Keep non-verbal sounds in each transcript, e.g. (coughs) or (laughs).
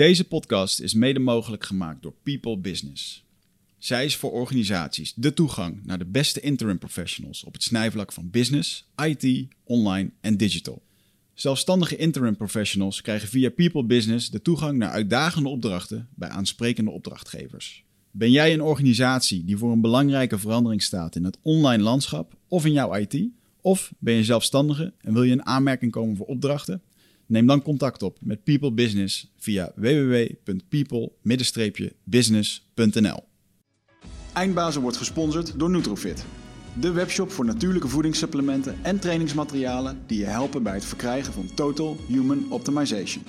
Deze podcast is mede mogelijk gemaakt door People Business. Zij is voor organisaties de toegang naar de beste interim professionals op het snijvlak van business, IT, online en digital. Zelfstandige interim professionals krijgen via People Business de toegang naar uitdagende opdrachten bij aansprekende opdrachtgevers. Ben jij een organisatie die voor een belangrijke verandering staat in het online landschap of in jouw IT? Of ben je zelfstandige en wil je in aanmerking komen voor opdrachten? Neem dan contact op met People Business via www.people-business.nl. Eindbazen wordt gesponsord door Nutrofit. De webshop voor natuurlijke voedingssupplementen en trainingsmaterialen die je helpen bij het verkrijgen van Total Human Optimization.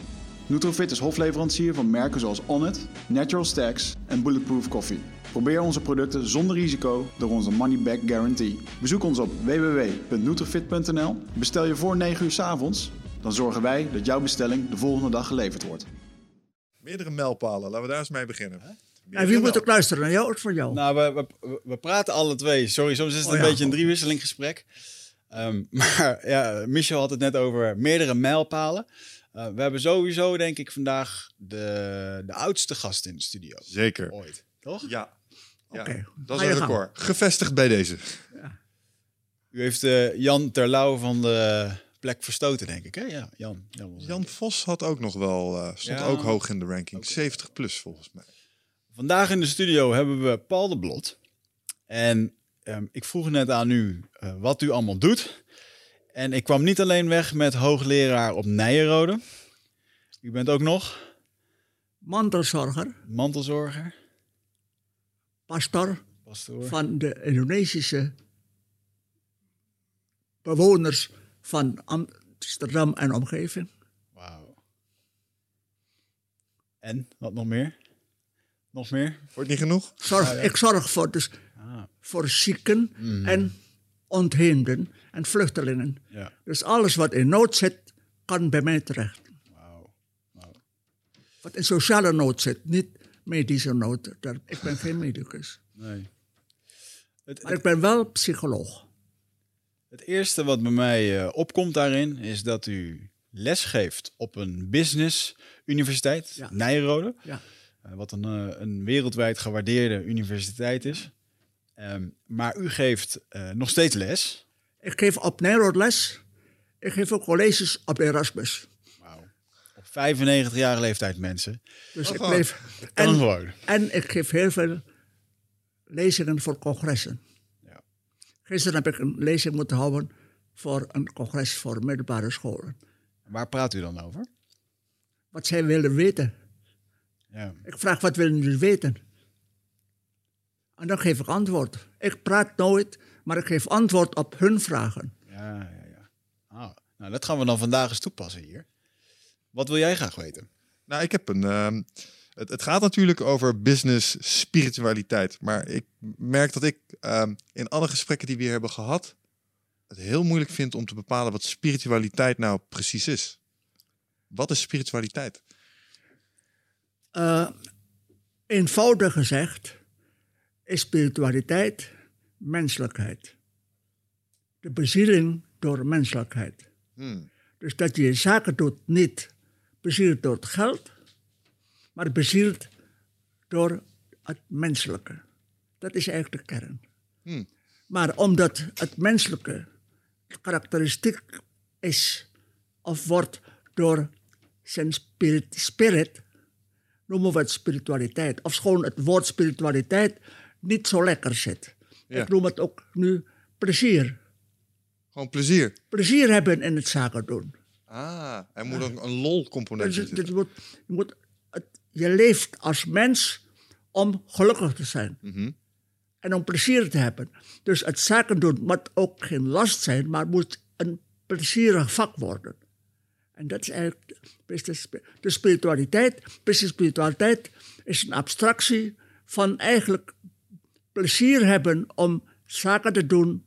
Nutrofit is hofleverancier van merken zoals Onnit, Natural Stacks en Bulletproof Coffee. Probeer onze producten zonder risico door onze money back guarantee. Bezoek ons op www.nutrofit.nl. Bestel je voor 9 uur 's avonds, dan zorgen wij dat jouw bestelling de volgende dag geleverd wordt. Meerdere mijlpalen, laten we daar eens mee beginnen. En wie moet ook luisteren, naar jou of van jou? Nou, we, we, we praten alle twee. Sorry, soms is het Oh een ja. beetje een driewisseling gesprek. Ehm, (laughs) maar ja, Michel had het net over meerdere mijlpalen. Eh, we hebben sowieso, denk ik, vandaag de, de oudste gast in de studio. Zeker. Ooit, toch? Ja. ja. Oké, Dat is een record. Gevestigd bij deze. U heeft eh, Jan Terlouw van de plek verstoten, denk ik. Hè? Ja, Jan. Jan. Vos had ook nog wel, eh, stond Ja. ook hoog in de ranking. 70 plus volgens mij. Vandaag in de studio hebben we Paul de Blot. En ehm, ik vroeg net aan u eh, wat u allemaal doet. En ik kwam niet alleen weg met hoogleraar op Nijenrode. U bent ook nog Mantelzorger, mantelzorger, pastor pastoor. van de Indonesische bewoners van Amsterdam en omgeving. Wauw. En, wat nog meer? Nog meer? Wordt niet genoeg? Zorg, Ik zorg voor, dus, Ah, voor zieken en ontheemden en vluchtelingen. ja. Dus alles wat in nood zit, kan bij mij terecht. Wauw. Wat in sociale nood zit, niet medische nood. Ik ben geen medicus. Nee. Het, Maar ik ben wel psycholoog. Het eerste wat bij mij eh, opkomt daarin is dat u les geeft op een business universiteit, Ja. Nijrode, Ja. eh, wat een, eh, een wereldwijd gewaardeerde universiteit is. Ehm, maar u geeft nog steeds les. Ik geef op Nederland les. Ik geef ook colleges op Erasmus. Wauw. Op 95-jarige leeftijd, mensen. Dus ik leef. En, en ik geef heel veel lezingen voor congressen. Gisteren heb ik een lezing moeten houden voor een congres voor middelbare scholen. Waar praat u dan over? Wat zij willen weten. Ja. Ik vraag, wat willen jullie weten? En dan geef ik antwoord. Ik praat nooit, maar ik geef antwoord op hun vragen. Ja, ja, ja. Ah, nou, dat gaan we dan vandaag eens toepassen hier. Wat wil jij graag weten? Nou, ik heb een. ehm, het, het gaat natuurlijk over business spiritualiteit. Maar ik merk dat ik ehm, in alle gesprekken die we hier hebben gehad. het heel moeilijk vind om te bepalen wat spiritualiteit nou precies is. Wat is spiritualiteit? Eh, eenvoudig gezegd is spiritualiteit menselijkheid. De bezieling door menselijkheid. Hmm. Dus dat je zaken doet niet bezield door het geld, maar bezield door het menselijke. Dat is eigenlijk de kern. Hmm. Maar omdat het menselijke karakteristiek is of wordt door zijn spirit, spirit noemen we het spiritualiteit. Of gewoon het woord spiritualiteit niet zo lekker zit. Ja. Ik noem het ook nu plezier. Gewoon plezier. Plezier hebben in het zaken doen. Ah, er moet ook een lol-component Dus in het- zitten. moet, je, moet je leeft als mens om gelukkig te zijn. Mhm. En om plezier te hebben. Dus het zaken doen moet ook geen last zijn, maar moet een plezierig vak worden. En dat is eigenlijk de spiritualiteit. Business spiritualiteit is een abstractie van eigenlijk plezier hebben om zaken te doen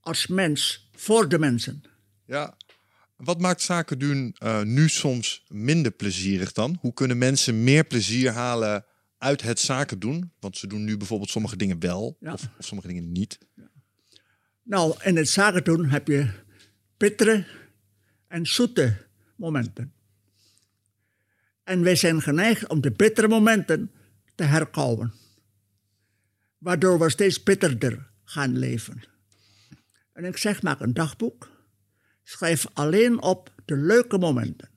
als mens, voor de mensen. Ja. Wat maakt zaken doen eh, nu soms minder plezierig dan? Hoe kunnen mensen meer plezier halen uit het zaken doen? Want ze doen nu bijvoorbeeld sommige dingen wel Ja. of, of sommige dingen niet. Nou, in het zaken doen heb je bittere en zoete momenten. En wij zijn geneigd om de bittere momenten te herkauwen. Waardoor we steeds bitterder gaan leven. En ik zeg, maak een dagboek. Schrijf alleen op de leuke momenten.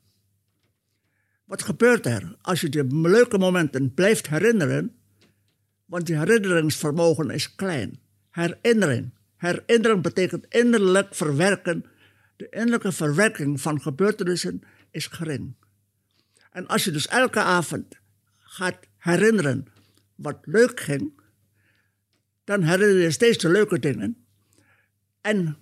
Wat gebeurt er als je de leuke momenten blijft herinneren? Want je herinneringsvermogen is klein. Herinnering. Herinnering betekent innerlijk verwerken. De innerlijke verwerking van gebeurtenissen is gering. En als je dus elke avond gaat herinneren wat leuk ging, dan herinner je steeds de leuke dingen. En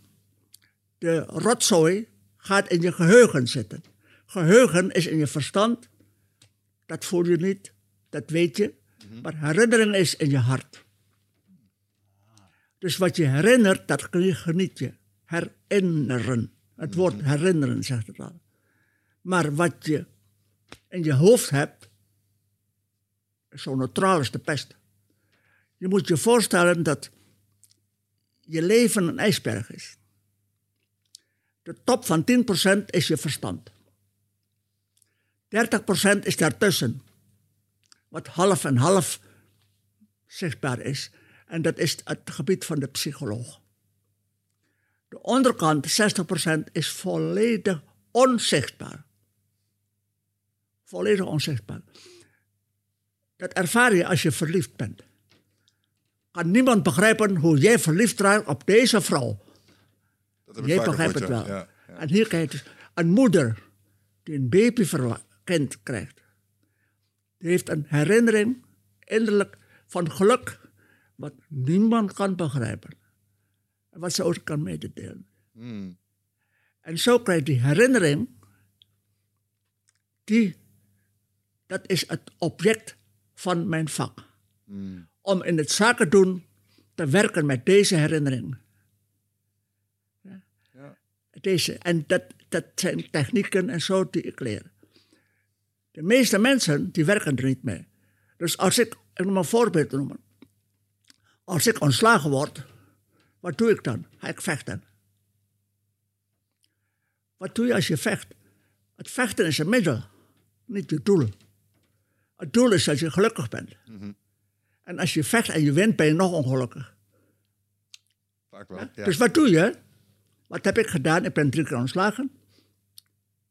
de rotzooi gaat in je geheugen zitten. Geheugen is in je verstand. Dat voel je niet, dat weet je. Maar herinnering is in je hart. Dus wat je herinnert, dat geniet je. Herinneren. Het woord herinneren zegt het al. Maar wat je in je hoofd hebt, zo neutraal is de pest. Je moet je voorstellen dat je leven een ijsberg is. De top van 10% is je verstand. 30% is daartussen. Wat half en half zichtbaar is. En dat is het gebied van de psycholoog. De onderkant, 60%, is volledig onzichtbaar. Volledig onzichtbaar. Dat ervaar je als je verliefd bent. Kan niemand begrijpen hoe jij verliefd raakt op deze vrouw. Vaker begrijpt het wel. ja. Ja, ja. En hier kijk je dus. Een moeder die een babykind krijgt. Die heeft een herinnering innerlijk van geluk. Wat niemand kan begrijpen. En wat ze ook kan mededelen. Hmm. En zo krijg je die herinnering. Die, dat is het object van mijn vak. Hmm. Om in het zaken doen te werken met deze herinnering. Deze, en dat, dat zijn technieken en zo die ik leer. De meeste mensen die werken er niet mee. Dus als ik, ik noem een voorbeeld noemen. Als ik ontslagen word, wat doe ik dan? Ga ik vechten. Wat doe je als je vecht? Het vechten is een middel, niet je doel. Het doel is dat je gelukkig bent. En als je vecht en je wint, ben je nog ongelukkig. Vaak wel. Ja. Dus wat doe je? Wat heb ik gedaan? Ik ben drie keer ontslagen.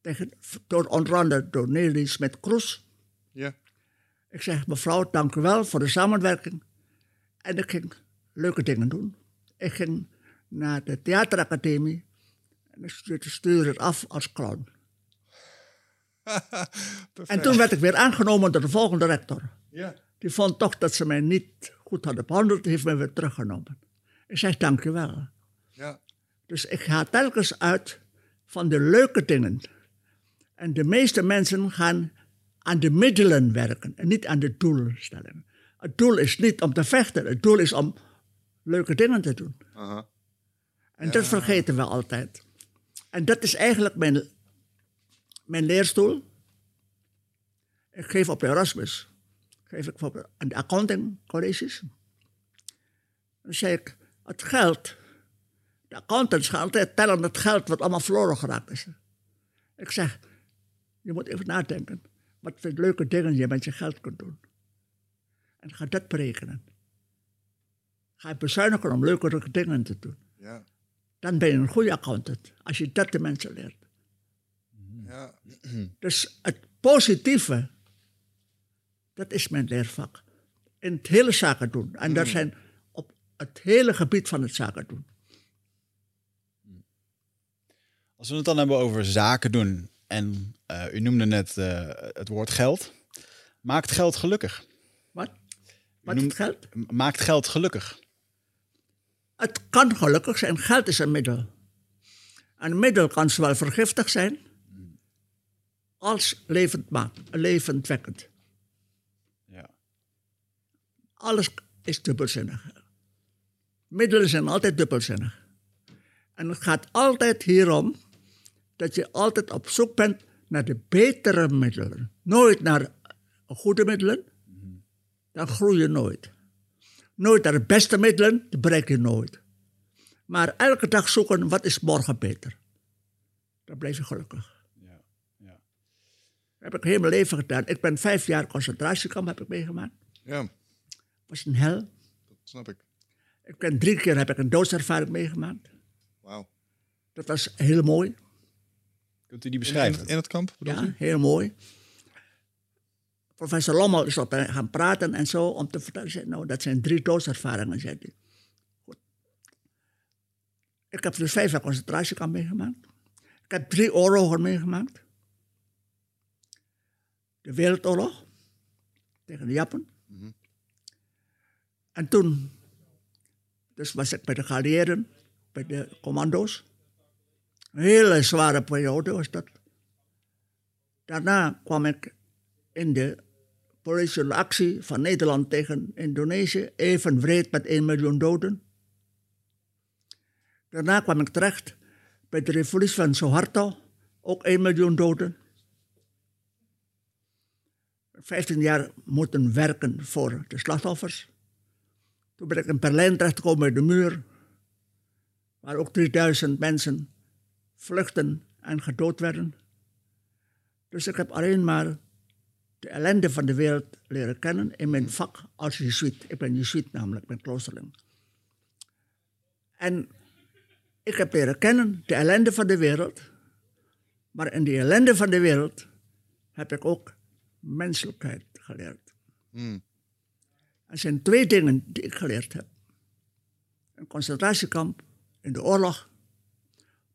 Tegen, door, onder andere door Nelly Smit-Kroes. ja. Ik zeg, mevrouw, dank u wel voor de samenwerking. En ik ging leuke dingen doen. Ik ging naar de theateracademie. En ik stuurde, stuurde het af als clown. (laughs) En toen werd ik weer aangenomen door de volgende rector. Ja. Die vond toch dat ze mij niet goed hadden behandeld. Die heeft mij weer teruggenomen. Ik zeg, dank u wel. Ja. Dus ik ga telkens uit van de leuke dingen. En de meeste mensen gaan aan de middelen werken en niet aan de doelstellingen. Het doel is niet om te vechten, het doel is om leuke dingen te doen. Aha. En dat vergeten we altijd. En dat is eigenlijk mijn, mijn leerstoel. Ik geef op Erasmus, geef ik voor aan de accounting colleges. Dan zeg ik, het geld, de accountants gaan altijd tellen het geld wat allemaal verloren geraakt is. Ik zeg, je moet even nadenken wat voor leuke dingen je met je geld kunt doen. En ga dat berekenen. Ga je bezuinigen om leukere dingen te doen Ja. dan ben je een goede accountant. Als je dat de mensen leert. Ja. Dus het positieve, dat is mijn leervak. In het hele zaken doen. En dat zijn op het hele gebied van het zaken doen. Als we het dan hebben over zaken doen en eh, u noemde net eh, het woord geld. Maakt geld gelukkig? Wat? Wat noemt- geld? Maakt geld gelukkig? Het kan gelukkig zijn. Geld is een middel. Een middel kan zowel vergiftig zijn als levend levendwekkend. Ja. Alles is dubbelzinnig. Middelen zijn altijd dubbelzinnig. En het gaat altijd hierom dat je altijd op zoek bent naar de betere middelen. Nooit naar goede middelen, dan groei je nooit. Nooit naar de beste middelen, dat bereik je nooit. Maar elke dag zoeken, wat is morgen beter? Dan blijf je gelukkig. Ja. ja. heb ik heel mijn leven gedaan. Ik ben vijf jaar concentratiekamp heb ik meegemaakt. Ja, was een hel. dat snap ik. Ik ben drie keer heb ik een doodservaring meegemaakt. Wauw. Dat was heel mooi. Kunt u die In, in, beschrijven? het- in het kamp, Ja, u? heel mooi. Professor Lommel is op mij gaan praten en zo om te vertellen. Zei, nou, dat zijn drie doodservaringen, zei hij. Goed. Ik heb dus vijf jaar concentratiekamp meegemaakt. Ik heb drie oorlogen meegemaakt. De Wereldoorlog tegen de Japan. En toen dus was ik bij de geallieerden, bij de commando's. Een hele zware periode was dat. Daarna kwam ik in de politieke actie van Nederland tegen Indonesië, even wreed met 1 miljoen doden. Daarna kwam ik terecht bij de revolutie van Suharto, ook 1 miljoen doden. 15 jaar moeten werken voor de slachtoffers. Toen ben ik in Berlijn terechtgekomen bij de muur, waar ook 3000 mensen vluchten en gedood werden. Dus ik heb alleen maar de ellende van de wereld leren kennen in mijn vak als jezuïet. Ik ben jezuïet namelijk, ik ben kloosterling. En ik heb leren kennen de ellende van de wereld. Maar in die ellende van de wereld heb ik ook menselijkheid geleerd. Hmm. Er zijn twee dingen die ik geleerd heb. Een concentratiekamp in de oorlog.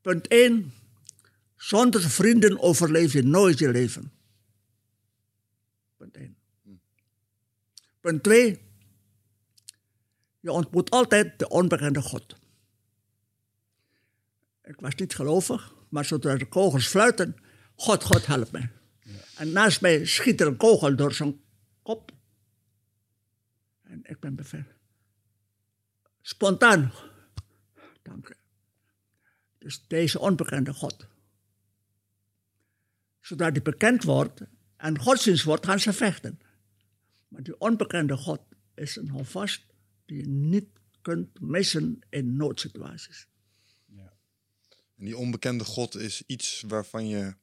Punt 1. Zonder vrienden overleef je nooit je leven. Punt 1. Punt 2. Je ontmoet altijd de onbekende God. Ik was niet gelovig, maar zodra de kogels fluiten, God, God, help me. En naast mij schiet er een kogel door zijn kop. En ik ben beveiligd. Spontaan. Dank u. Dus deze onbekende God. Zodra die bekend wordt en godsdienst wordt, gaan ze vechten. Maar die onbekende God is een houvast die je niet kunt missen in noodsituaties. En die onbekende God is iets waarvan je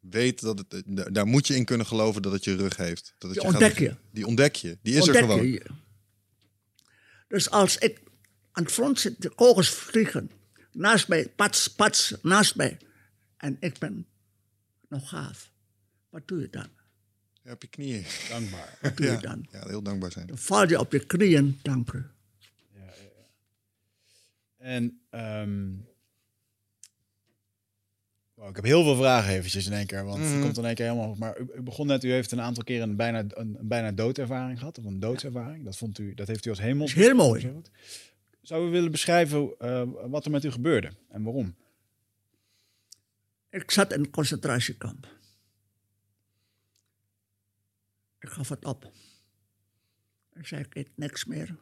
weet dat het, da- daar moet je in kunnen geloven dat het je rug heeft. Dat het Die gaat- ontdek je. Die ontdek je. Die is Ontdek er gewoon. je. Dus als ik aan het front zit, de kogels vliegen, naast mij, pats, pats, naast mij, en ik ben nog gaaf, wat doe je dan? Ja, op je knieën. Dankbaar. Wat doe Ja. je dan? ja, heel dankbaar zijn. Dan val je op je knieën, dank u. En ehm, wow, ik heb heel veel vragen eventjes in één keer, want het komt in één keer helemaal. Maar u, u begon net, u heeft een aantal keren een bijna, een, een bijna doodervaring gehad, of een doodservaring. Dat, vond u, dat heeft u als hemel. is heel mooi. Zou u willen beschrijven eh, wat er met u gebeurde en waarom? Ik zat in een concentratiekamp. Ik gaf het op. Ik zei, ik niks meer.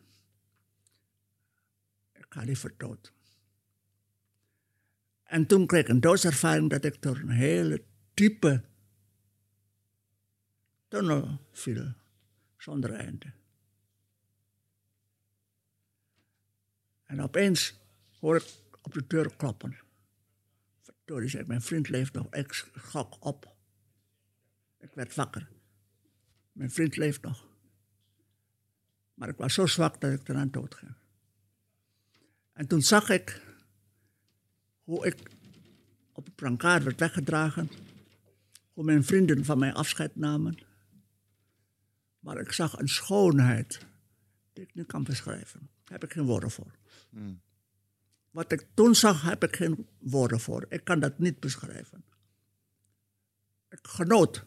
Ik ga liever dood. En toen kreeg ik een doodservaring dat ik door een hele diepe tunnel viel, zonder einde. En opeens hoor ik op de deur kloppen. Verdorie, zei mijn vriend leeft nog. Ik schrok op. Ik werd wakker. Mijn vriend leeft nog. Maar ik was zo zwak dat ik eraan dood ging. En toen zag ik hoe ik op een brancard werd weggedragen. Hoe mijn vrienden van mij afscheid namen. Maar ik zag een schoonheid die ik niet kan beschrijven. Daar heb ik geen woorden voor. Wat ik toen zag, heb ik geen woorden voor. Ik kan dat niet beschrijven. Ik genoot.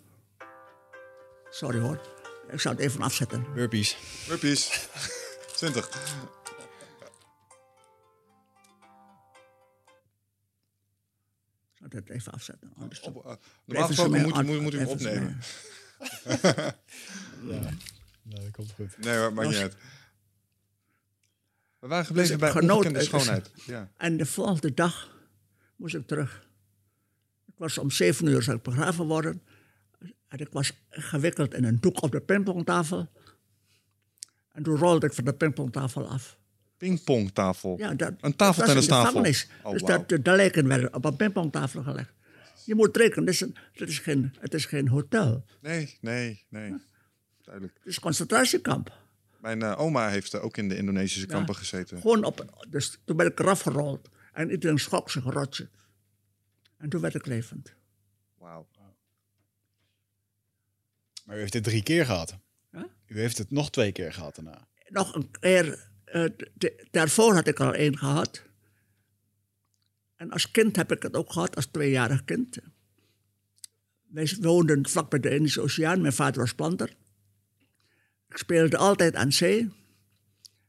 Sorry hoor. Ik zou het even afzetten. Burpees. Puppies. 20. Ik zou het even afzetten. Anders Op, uh, normaal gesproken moet moet, je hem opnemen. (laughs) Ja, dat komt goed. Nee hoor, maakt niet uit. We waren gebleven ik bij ongekende is- schoonheid. (laughs) Ja. En de volgende dag moest ik terug. Ik was om zeven uur zou ik begraven worden. En ik was gewikkeld in een doek op de pingpongtafel. En toen rolde ik van de pingpongtafel af. Pingpongtafel. Ja, dat, Een de tafeltennistafel. gevangenis. Oh, dus wauw. dat, de, de lijken werden op een pingpongtafel gelegd. Je moet rekenen, het is, een, het is, geen, het is geen hotel. Nee, nee, nee. Duidelijk. Het is een concentratiekamp. Mijn eh, oma heeft ook in de Indonesische Ja. kampen gezeten. Gewoon op, dus toen ben ik eraf gerold. En iedereen een rotje. En toen werd ik levend. Wauw. Maar u heeft het drie keer gehad. Ja? U heeft het nog twee keer gehad daarna. Nog een keer, eh, de- daarvoor had ik er al één gehad. En als kind heb ik het ook gehad, als tweejarig kind. Wij woonden vlak bij de Indische Oceaan. Mijn vader was planter. Ik speelde altijd aan zee.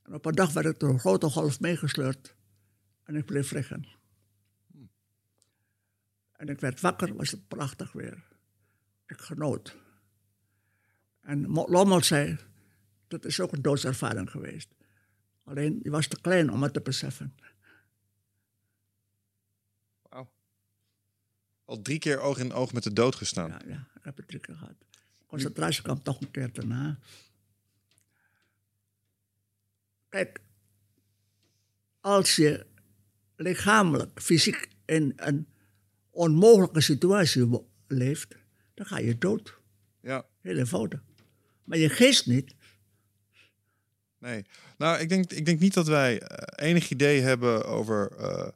En op een dag werd ik door een grote golf meegesleurd. En ik bleef liggen. En ik werd wakker, was het prachtig weer. Ik genoot. En Lommel zei, dat is ook een doodservaring geweest. Alleen, je was te klein om het te beseffen. Wauw. Al drie keer oog in oog met de dood gestaan. Ja, ja, ik heb het drie keer gehad. Concentratiekamp toch een keer daarna. Kijk, als je lichamelijk, fysiek in een onmogelijke situatie leeft, dan ga je dood. Ja. Heel eenvoudig. Maar je geest niet. Nee. Nou, ik denk, ik denk niet dat wij eh, enig idee hebben over eh,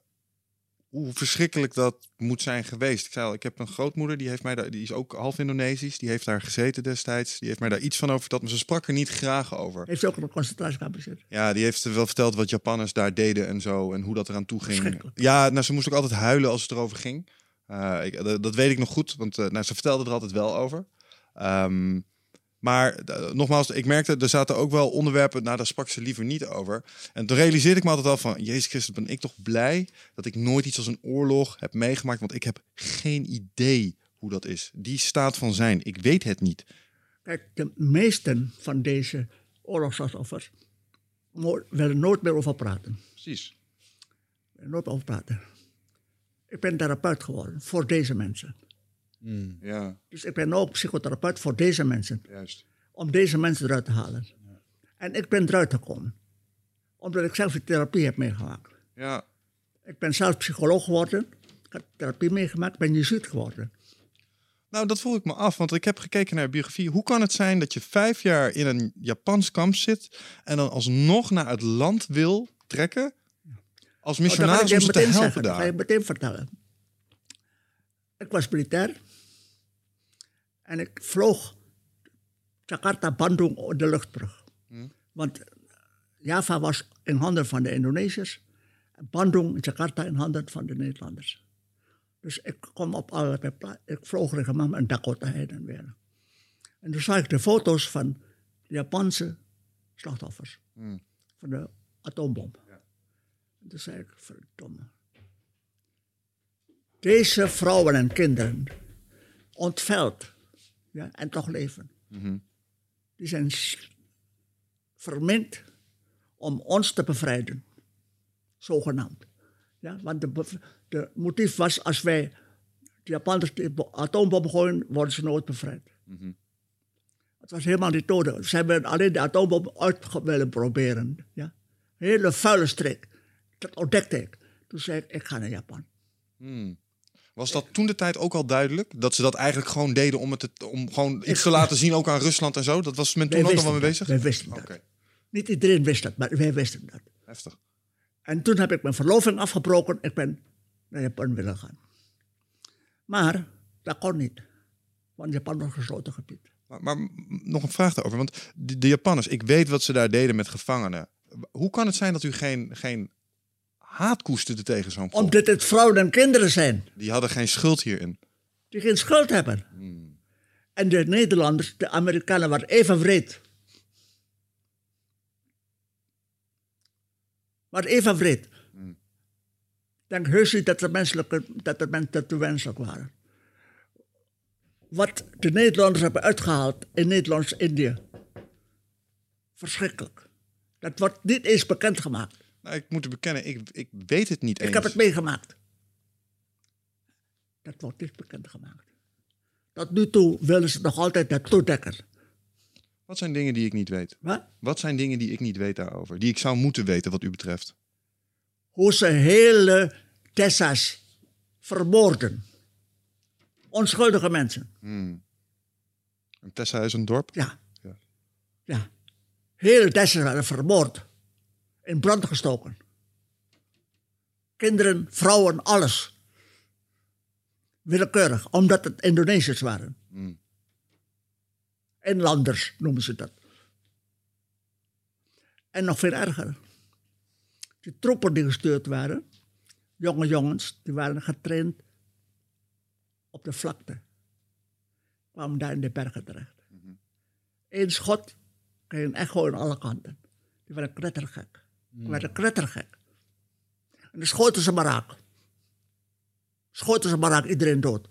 hoe verschrikkelijk dat moet zijn geweest. Ik zei al, ik heb een grootmoeder, die, heeft mij daar, die is ook half Indonesisch. Die heeft daar gezeten destijds. Die heeft mij daar iets van over verteld, maar ze sprak er niet graag over. Heeft ook in een concentratiekamp gezeten. Ja, die heeft wel verteld wat Japanners daar deden en zo. En hoe dat eraan toe ging. Ja, nou, ze moest ook altijd huilen als het erover ging. Eh, ik, dat, dat weet ik nog goed, want eh, nou, ze vertelde er altijd wel over. Ehm, maar eh, nogmaals, ik merkte, er zaten ook wel onderwerpen, nou, daar sprak ze liever niet over. En toen realiseerde ik me altijd al van, Jezus Christus, ben ik toch blij dat ik nooit iets als een oorlog heb meegemaakt, want ik heb geen idee hoe dat is. Die staat van zijn, ik weet het niet. Kijk, de meesten van deze oorlogsslachtoffers willen nooit meer over praten. Precies. Nooit over praten. Ik ben therapeut geworden voor deze mensen. Ja, Dus ik ben ook psychotherapeut voor deze mensen. juist. Om deze mensen eruit te halen. En ik ben eruit gekomen. Omdat ik zelf die therapie heb meegemaakt. Ja, Ik ben zelf psycholoog geworden. Ik heb therapie meegemaakt. Ik ben jezuïet geworden. Nou, dat vroeg ik me af, want ik heb gekeken naar je biografie. Hoe kan het zijn dat je vijf jaar in een Japans kamp zit en dan alsnog naar het land wil trekken als Oh, missionaris om ze te helpen zeggen. Dat ga daar? ik meteen vertellen. Ik was militair. En ik vloog Jakarta, Bandung de luchtbrug. Want Java was in handen van de Indonesiërs. Bandung Jakarta in handen van de Nederlanders. Dus ik kwam op allerlei plaatsen. Ik vloog regelmatig in Dakota heen en weer. En toen zag ik de foto's van de Japanse slachtoffers. Van de atoombom. En toen zei ik, verdomme. Deze vrouwen en kinderen, ontveld ja, en toch leven, die zijn verminkt om ons te bevrijden, zogenaamd. Ja, want de motief was, als wij de Japanners de bo- atoombom gooien, worden ze nooit bevrijd. Het was helemaal niet nodig. Ze hebben alleen de atoombom uit willen proberen. Ja? Een hele vuile streek. Dat ontdekte ik. Toen zei ik, ik ga naar Japan. Was dat toen de tijd ook al duidelijk? Dat ze dat eigenlijk gewoon deden om, het te- om gewoon iets te laten zien, ook aan Rusland en zo? Dat was men toen Wij ook al wel mee bezig? Wij wisten dat. Oké, Niet iedereen wist dat, maar wij wisten dat. heftig. En toen heb ik mijn verloving afgebroken. Ik ben naar Japan willen gaan. Maar dat kon niet. Want Japan was een gesloten gebied. Maar, nog een vraag daarover. Want de, de Japanners, ik weet wat ze daar deden met gevangenen. Hoe kan het zijn dat u geen, geen haat koesterde tegen zo'n volk? Omdat het vrouwen en kinderen zijn. Die hadden geen schuld hierin. Die geen schuld hebben. En de Nederlanders, de Amerikanen, waren even wreed. Maar even wreed. Ik denk heus niet dat de, menselijke, dat de mensen te wenselijk waren. Wat de Nederlanders hebben uitgehaald in Nederlands-Indië. Verschrikkelijk. Dat wordt niet eens bekendgemaakt. Nou, ik moet bekennen, ik, ik weet het niet eens. Ik heb het meegemaakt. Dat wordt niet bekendgemaakt. Tot nu toe willen ze nog altijd dat toedekken. Wat zijn dingen die ik niet weet? Wat? Wat zijn dingen die ik niet weet daarover? Die ik zou moeten weten wat u betreft? Hoe ze hele Tessa's vermoorden. Onschuldige mensen. Hmm. En Tessa is een dorp? Ja. Ja. Ja. Hele Dessen werden vermoord. In brand gestoken. Kinderen, vrouwen, alles. Willekeurig, omdat het Indonesiërs waren. Hmm. Inlanders noemen ze dat. En nog veel erger. Die troepen die gestuurd waren, jonge jongens, die waren getraind op de vlakte. Kwamen daar in de bergen terecht. Eén schot, kreeg een echo aan alle kanten. Die waren knettergek. Die werden knettergek. En dan schoten ze maar raak. Schoten ze maar raak, iedereen dood.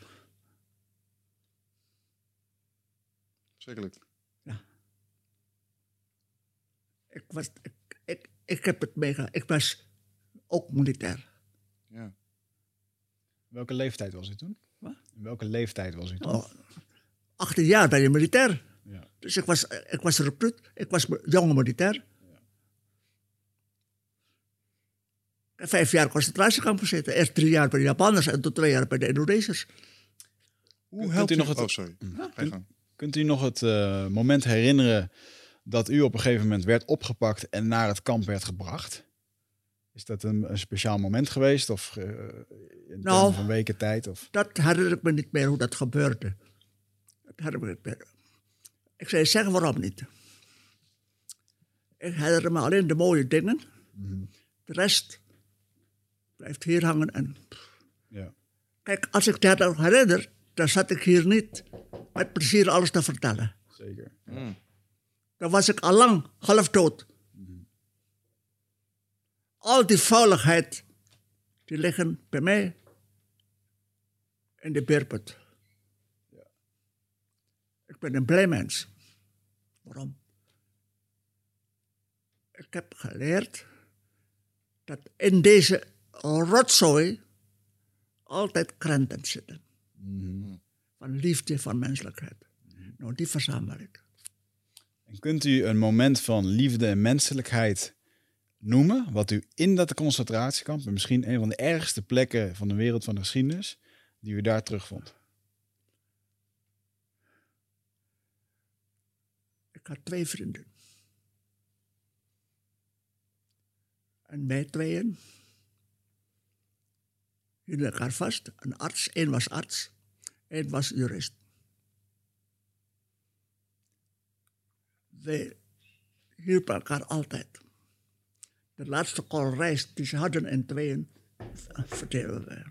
Zekerlijk. Ik, was, ik, ik, ik heb het meegemaakt. Ik was ook militair. Ja. Welke leeftijd was u toen? Wat? In welke leeftijd was u toen? Oh, 18 jaar ben je militair. Ja. Dus ik was, ik was recruit. Ik was jonge militair. Ik heb vijf jaar concentratiekamp gezeten. Eerst drie jaar bij de Japanners en toen twee jaar bij de Indonesiërs. Hoe Kunt helpt u u nog het- Oh, sorry. Je gang. Kunt u nog het eh, moment herinneren dat u op een gegeven moment werd opgepakt en naar het kamp werd gebracht? Is dat een, een speciaal moment geweest? Of eh, in Nou. termen van weken tijd? Of? Dat herinner ik me niet meer hoe dat gebeurde. Dat herinner ik me niet meer. Ik zei, zeg waarom niet. Ik herinner me alleen de mooie dingen. De rest blijft hier hangen. En Ja. kijk, als ik dat nog herinner, dan zat ik hier niet met plezier alles te vertellen. Zeker. Dan was ik al lang half dood. Al die vuiligheid, die liggen bij mij in de beerput. Ik ben een blij mens. Waarom? Ik heb geleerd dat in deze rotzooi altijd krenten zitten. Van liefde, van menselijkheid. Nou, die verzamel ik. En kunt u een moment van liefde en menselijkheid noemen, wat u in dat concentratiekamp, en misschien een van de ergste plekken van de wereld van de geschiedenis, die u daar terugvond? Ik had twee vrienden. En wij tweeën hielden elkaar vast. Een arts, één was arts, één was jurist. Wij hielpen elkaar altijd. De laatste koolreis die ze hadden in tweeën, v- vertellen wij.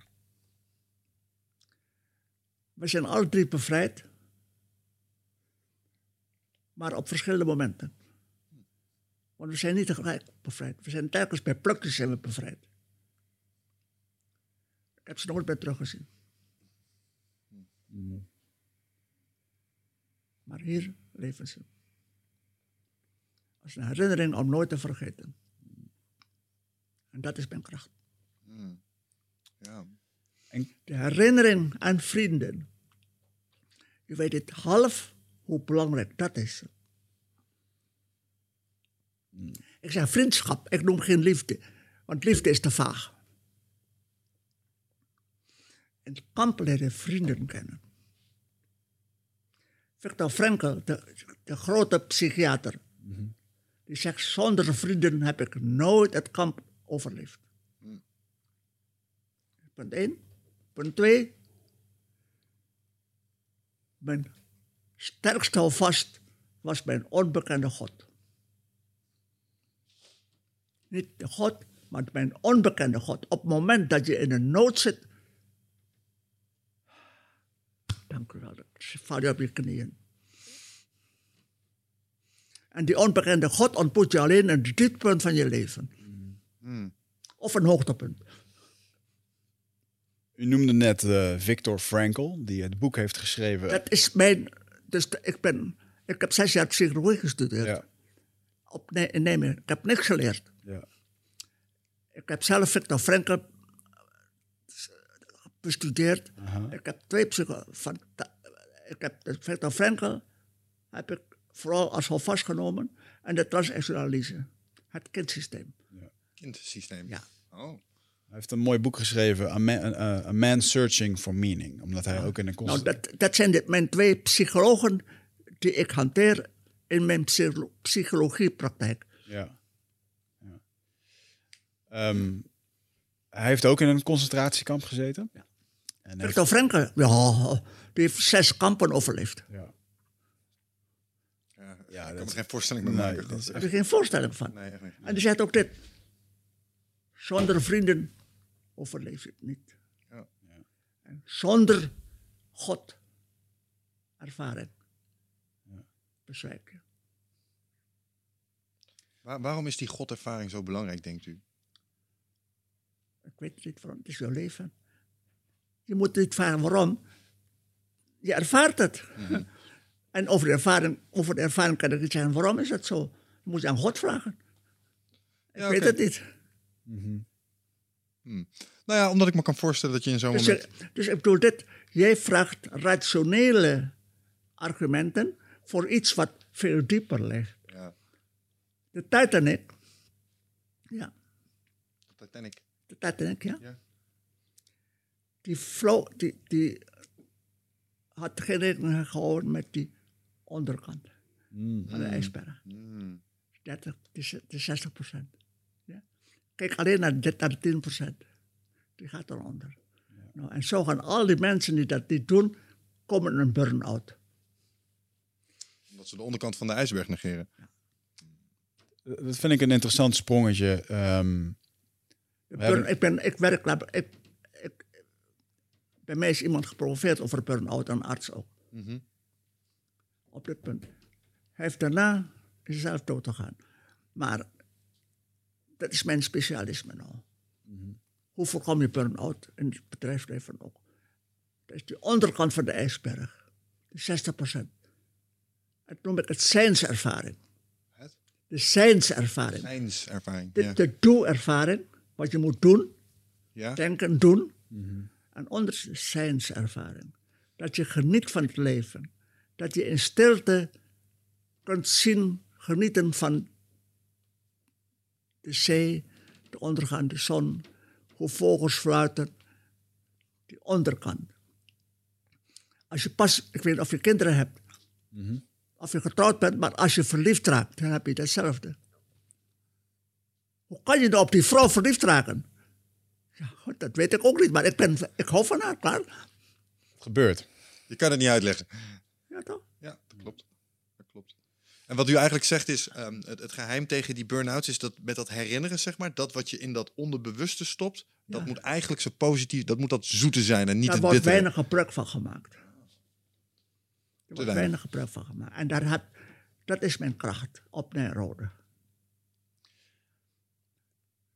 We zijn alle drie bevrijd maar op verschillende momenten. Want we zijn niet tegelijk bevrijd. We zijn telkens bij plukjes zijn we bevrijd. Ik heb ze nooit meer teruggezien. Maar hier leven ze. Als een herinnering om nooit te vergeten. En dat is mijn kracht. Ja. De herinnering aan vrienden. Je weet het half hoe belangrijk dat is. Ik zeg vriendschap, ik noem geen liefde, want liefde is te vaag. Het kamp leren vrienden kennen. Victor Frankl, de, de grote psychiater, die zegt: zonder vrienden heb ik nooit het kamp overleefd. Punt 1. Punt 2. Mijn sterkste houvast was mijn onbekende God. Niet de God, maar mijn onbekende God. Op het moment dat je in een nood zit, dank u wel, val je op je knieën. En die onbekende God ontmoet je alleen in het dieptepunt van je leven. Of een hoogtepunt. U noemde net eh, Viktor Frankl, die het boek heeft geschreven. Dat is mijn. Dus ik, ben, ik heb zes jaar psychologie gestudeerd. Ja. Op, nee, in Nijmegen. Ik heb niks geleerd. Ja. Ik heb zelf Victor Frankl bestudeerd. Ik heb twee psycho... Van, ik heb Victor Frankl heb ik vooral als houvast genomen. En de transactionalisme. Het kindsysteem. Kindsysteem. Ja. Oh. Hij heeft een mooi boek geschreven, A Man, A- A Man Searching for Meaning. Omdat hij ook in een Nou, dat, dat zijn de, mijn twee psychologen die ik hanteer in mijn psycholo- psychologiepraktijk. Ja. ja. Ehm, hij heeft ook in een concentratiekamp gezeten. Ja. En heeft, Victor Franke, ja, die heeft zes kampen overleefd. ja. Ja, Ja, ik kan me geen voorstelling meer Nee, maken. is Daar heb je geen voorstelling van. Nee, echt niet. En die zegt ook dit. Zonder vrienden overleef je het niet. Ja. En zonder God ervaring bezwijk je. Waar- waarom is die godervaring zo belangrijk, denkt u? Ik weet het niet waarom, het is jouw leven. Je moet niet vragen waarom. Je ervaart het. En over de, ervaring, over de ervaring kan ik niet zeggen waarom is het zo. Je moet je aan God vragen. Ik Ja, weet het niet. Nou ja, omdat ik me kan voorstellen dat je in zo'n Dus, moment... je- dus ik bedoel dit. Jij vraagt rationele argumenten voor iets wat veel dieper ligt. Ja, De Titanic. Ja, Titanic. de Titanic, ja. Ja. Die, vloog, die, die had geen rekening gehouden met die onderkant van de ijsberg. Mm. 30, die is- die is 60 procent. Ja? Kijk alleen naar, de 10 procent. Die gaat eronder. Nou, en zo gaan al die mensen die dat niet doen, komen in een burn-out. Omdat ze de onderkant van de ijsberg negeren. Dat vind ik een interessant sprongetje. Ehm, burn- hebben- ik, ben, ik werk, ik, bij mij is iemand gepromoveerd over burn-out, een arts ook. Mhm. Op dit punt. Hij heeft daarna zelf dood gegaan. Maar dat is mijn specialisme nou. Hoe voorkom je burn-out in het bedrijfsleven ook? Dat is de onderkant van de ijsberg. De 60 procent. Dat noem ik het zijnservaring. Het? De zijnservaring. Zijnservaring. De, Ja. de doe-ervaring, wat je moet doen, ja? denken, doen. En onder is de zijnservaring. Dat je geniet van het leven. Dat je in stilte kunt zien, genieten van de zee, de ondergaande zon, hoe vogels fluiten, die onderkant. Als je pas, ik weet niet of je kinderen hebt, of je getrouwd bent, maar als je verliefd raakt, dan heb je hetzelfde. Hoe kan je nou op die vrouw verliefd raken? Ja, goed, dat weet ik ook niet, maar ik, ben, ik hou van haar, klaar. het gebeurt. Je kan het niet uitleggen. Ja, toch? Ja, dat klopt. Dat klopt. En wat u eigenlijk zegt is, ehm, het, het geheim tegen die burn-outs is dat met dat herinneren, zeg maar, dat wat je in dat onderbewuste stopt, dat Ja. moet eigenlijk zo positief, dat moet dat zoete zijn en niet Daar het wordt bittere. weinig gebruik van gemaakt. Er wordt weinig. weinig gebruik van gemaakt. En daar heb, dat is mijn kracht op Nijrode.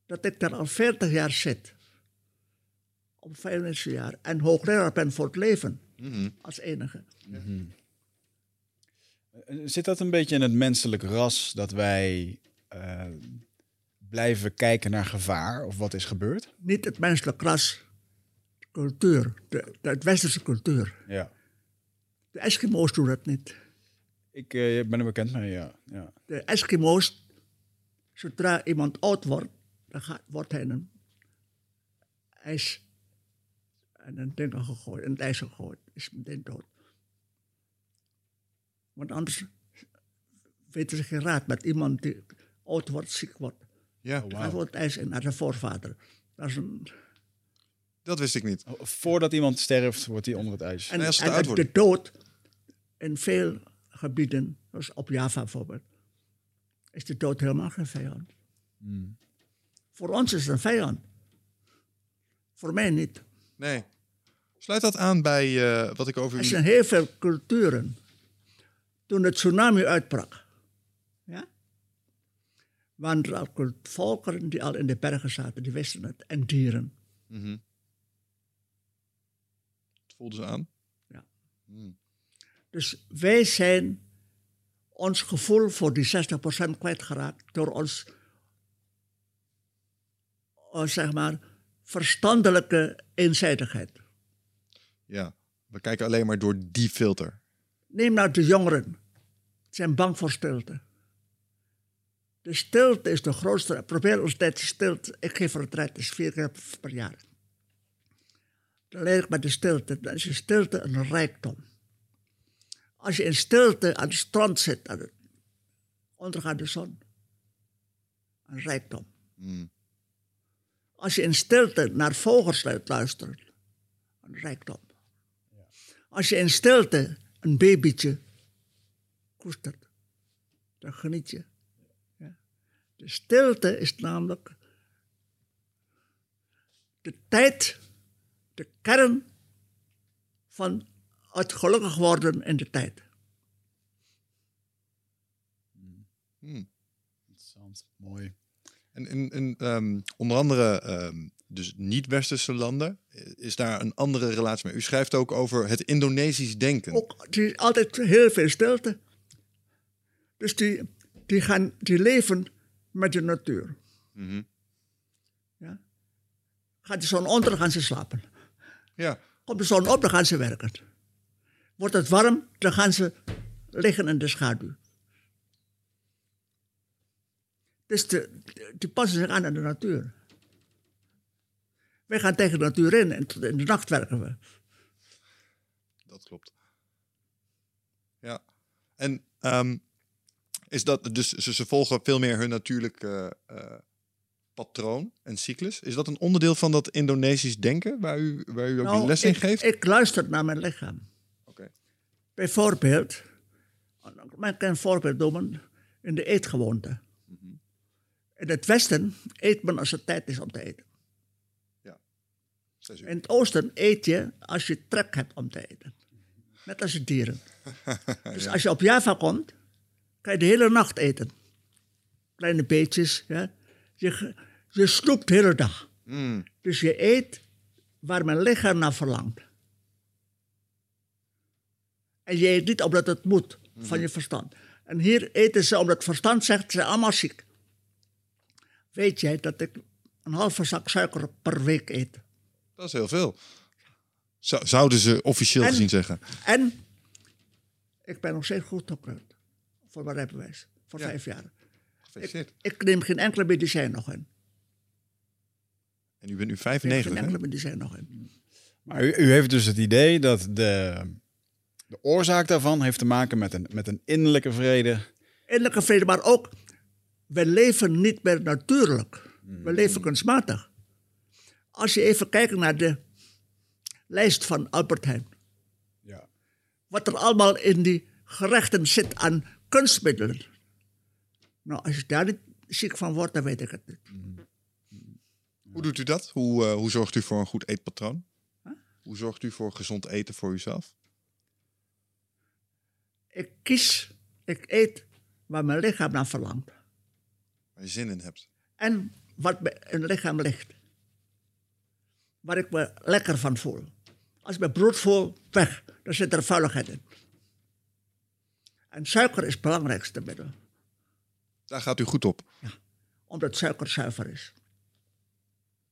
Dat ik daar al 40 jaar zit. Op 95 jaar. En hoogleraar ben voor het leven. Mhm. Als enige. Zit dat een beetje in het menselijk ras dat wij eh, blijven kijken naar gevaar of wat is gebeurd? Niet het menselijk ras. Cultuur. De, de, het westerse cultuur. Ja. De Eskimo's doen dat niet. Ik eh, ben er bekend mee, ja. ja. De Eskimo's, zodra iemand oud wordt, dan gaat, wordt hij een ijs en een ding gegooid, het ijs gegooid, is meteen dood. Want anders weten ze geen raad met iemand die oud wordt, ziek wordt. Ja, Oh, Hij wordt het ijs in naar zijn voorvader. Dat is een, dat wist ik niet. Oh, Voordat iemand sterft, wordt hij onder het ijs. en, Nee, als ze en te oud de dood in veel gebieden, zoals op Java bijvoorbeeld, is de dood helemaal geen vijand. Hmm. Voor ons is het een vijand. Voor mij niet. Nee. Sluit dat aan bij eh, wat ik over Er zijn heel veel culturen. Toen de tsunami uitbrak, ja, waren er al volkeren die al in de bergen zaten, die wisten het, en dieren. Mhm. Het voelde ze aan. Ja. Hmm. Dus wij zijn ons gevoel voor die 60% kwijtgeraakt door ons, eh, zeg maar, verstandelijke eenzijdigheid. Ja, we kijken alleen maar door die filter. Neem nou de jongeren. Ze zijn bang voor stilte. De De stilte is de grootste. Probeer ons tijd stilte. Ik geef retreat, is vier keer per jaar. Dan leer ik met de stilte. Dan is de stilte een rijkdom. Als je in stilte aan het strand zit, aan het ondergaande zon, een rijkdom. Mm. Als je in stilte naar vogels luistert, een rijkdom. Als je in stilte een babytje koestert, dan geniet je. Ja. De stilte is namelijk de tijd, de kern van het gelukkig worden in de tijd. Interessant, mooi. En in ehm, onder andere ehm, dus niet-westerse landen is daar een andere relatie mee. U schrijft ook over het Indonesisch denken. Ook, die is altijd heel veel stilte. Dus die, die, gaan, die leven met de natuur. Mhm. Ja? Gaat de zon onder, dan gaan ze slapen. Ja, Komt de zon op, dan gaan ze werken. Wordt het warm, dan gaan ze liggen in de schaduw. Dus de, die passen zich aan aan de natuur. Wij gaan tegen de natuur in en in de nacht werken we. dat klopt. Ja. En ehm, is dat dus ze, ze volgen veel meer hun natuurlijke eh, patroon en cyclus. Is dat een onderdeel van dat Indonesisch denken waar u, waar u ook Nou, les in ik, geeft? Ik luister naar mijn lichaam. Oké. Bijvoorbeeld, ik kan een voorbeeld noemen in de eetgewoonte. In het Westen eet men als het tijd is om te eten. In het Oosten eet je als je trek hebt om te eten. Net als de dieren. (laughs) Dus als je op Java komt, kan je de hele nacht eten. Kleine beetjes. Ja. Je, je snoept de hele dag. Mm, Dus je eet waar mijn lichaam naar verlangt. En je eet niet omdat het moet, van je verstand. En hier eten ze omdat het verstand zegt, ze zijn allemaal ziek. Weet jij dat ik een halve zak suiker per week eet? Dat is heel veel. Zou- zouden ze officieel En- gezien zeggen. En ik ben nog steeds goed opgeruimd. Voor mijn rijbewijs. Voor Ja. vijf jaar. Gefeliciteerd. Ik neem geen enkele medicijn nog in. En u bent nu Ik neem 95, geen enkele medicijn nog in. Maar u, u heeft dus het idee dat de, de oorzaak daarvan heeft te maken met een, met een innerlijke vrede. Innerlijke vrede, maar ook, we leven niet meer natuurlijk. We leven kunstmatig. Als je even kijkt naar de lijst van Albert Heijn. Ja. Wat er allemaal in die gerechten zit aan kunstmiddelen. Nou, als je daar niet ziek van wordt, dan weet ik het niet. Hoe doet u dat? Hoe, eh, hoe zorgt u voor een goed eetpatroon? Hoe zorgt u voor gezond eten voor uzelf? Ik kies, ik eet waar mijn lichaam naar verlangt. Waar je zin in hebt. En wat het lichaam ligt. Waar ik me lekker van voel. Als ik me brood voel, weg. Dan zit er vuiligheid in. En suiker is het belangrijkste middel. Daar gaat u goed op. Omdat suiker zuiver is.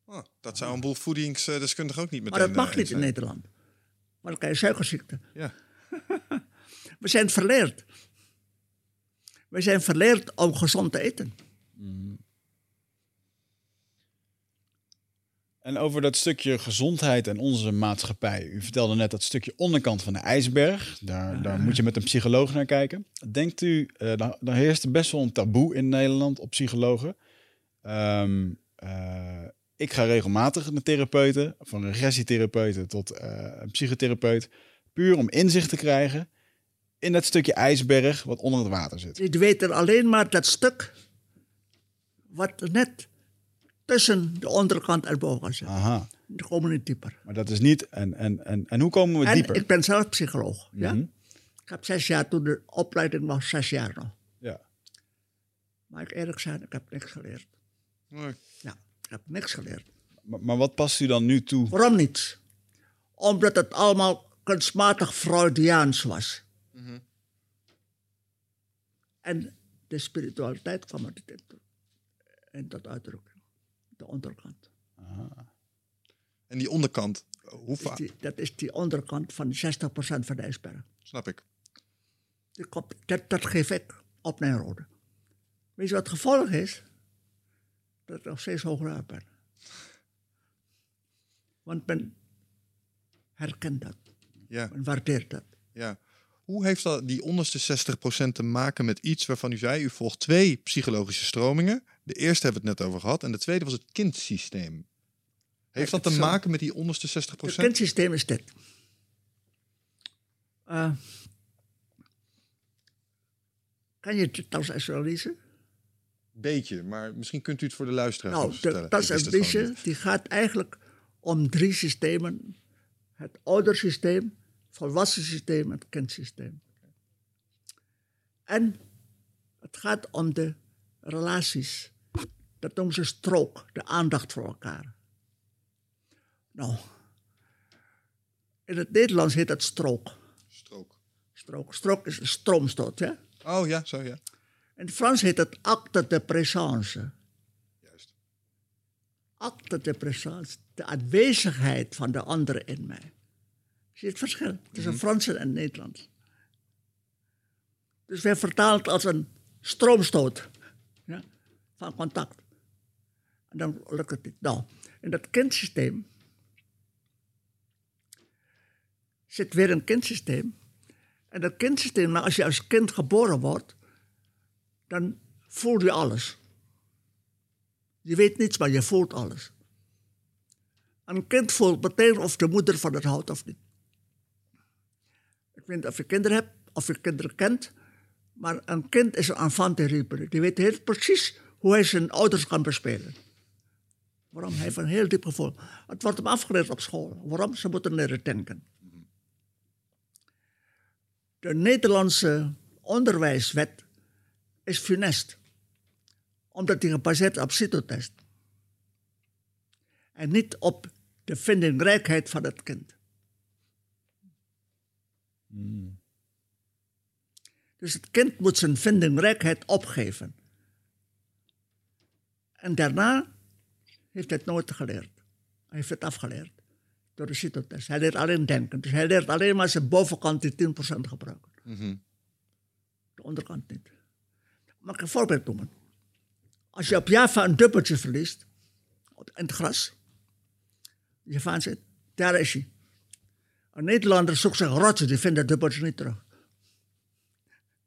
Ah, dat zou een boel voedingsdeskundigen ook niet meteen Maar dat mag eh, niet in. Nederland. Want dan krijg je suikerziekte. Ja. (laughs) We zijn verleerd. We zijn verleerd om gezond te eten. En over dat stukje gezondheid en onze maatschappij. U vertelde net dat stukje onderkant van de ijsberg. Daar, daar moet je met een psycholoog naar kijken. Denkt u, eh daar, daar heerst best wel een taboe in Nederland op psychologen. Ehm, eh, ik ga regelmatig naar therapeuten, van regressietherapeuten tot eh, een psychotherapeut. Puur om inzicht te krijgen in dat stukje ijsberg wat onder het water zit. Die weten alleen maar dat stuk wat net tussen de onderkant en boven zit. Aha, Die komen niet dieper. maar dat is niet. En, en, en, en hoe komen we En dieper? ik ben zelf psycholoog. ja? Mhm. Ik heb zes jaar toen de opleiding was, zes jaar nog. Ja. Maar ik eerlijk zijn, ik heb niks geleerd. Nee. Ja, ik heb niks geleerd. Maar, maar wat past u dan nu toe? Waarom niet? Omdat het allemaal kunstmatig Freudiaans was. En de spiritualiteit kwam er niet in, in dat uitdrukking. De onderkant. En die onderkant, hoe vaak? dat is die onderkant van 60% van de ijsberg. Snap ik. Dat, dat geef ik op Nijrode. Weet je wat het gevolg is? Dat ik nog steeds hoger ben. Want men herkent dat. Ja, Men waardeert dat. ja. Hoe heeft dat, die onderste 60% te maken met iets waarvan u zei, u volgt twee psychologische stromingen. De eerste hebben we het net over gehad en de tweede was het kindsysteem. Heeft dat te Zo. maken met die onderste 60%? Het kindsysteem is dit. Eh, kan je het eens lezen? Beetje, maar misschien kunt u het voor de luisteraar Nou, vertellen. beetje, die gaat eigenlijk om drie systemen. Het oudersysteem, volwassen systeem en het kindsysteem. En het gaat om de relaties. Dat noemen ze strook, de aandacht voor elkaar. Nou, in het Nederlands heet dat strook. Strook. Strook, strook is een stroomstoot, ja? Oh ja, zo ja. In het Frans heet het acte de présence. Juist. acte de présence, de aanwezigheid van de andere in mij. Zie je het verschil tussen Frans en Nederlands? Dus vertalen het als een stroomstoot ja, van contact. En dan lukt het niet. Nou, in dat kindsysteem zit weer een kindsysteem. En dat kindsysteem, nou, als je als kind geboren wordt, dan voel je alles. Je weet niets, maar je voelt alles. Een kind voelt meteen of de moeder van het houdt of niet. Weet niet of je kinderen hebt, of je kinderen kent, maar een kind is een enfant terrible. Die weet heel precies hoe hij zijn ouders kan bespelen. Waarom? Hij heeft een heel diep gevoel. Het wordt hem afgeleerd op school. Waarom? Ze moeten leren denken. De Nederlandse onderwijswet is funest omdat die gebaseerd is op CITO-test. En niet op de vindingrijkheid van het kind. Dus het kind moet zijn vindingrijkheid opgeven. En daarna heeft hij het nooit geleerd. Hij heeft het afgeleerd door de CITO-test. Hij leert alleen denken. Dus hij leert alleen maar zijn bovenkant die 10% gebruiken. De onderkant niet. Mag ik een voorbeeld noemen? Als je op Java een dubbeltje verliest, in het gras, Javaan zegt, daar is hij. Een Nederlander zoekt zich rotje, die vindt dat dubbeltje niet terug.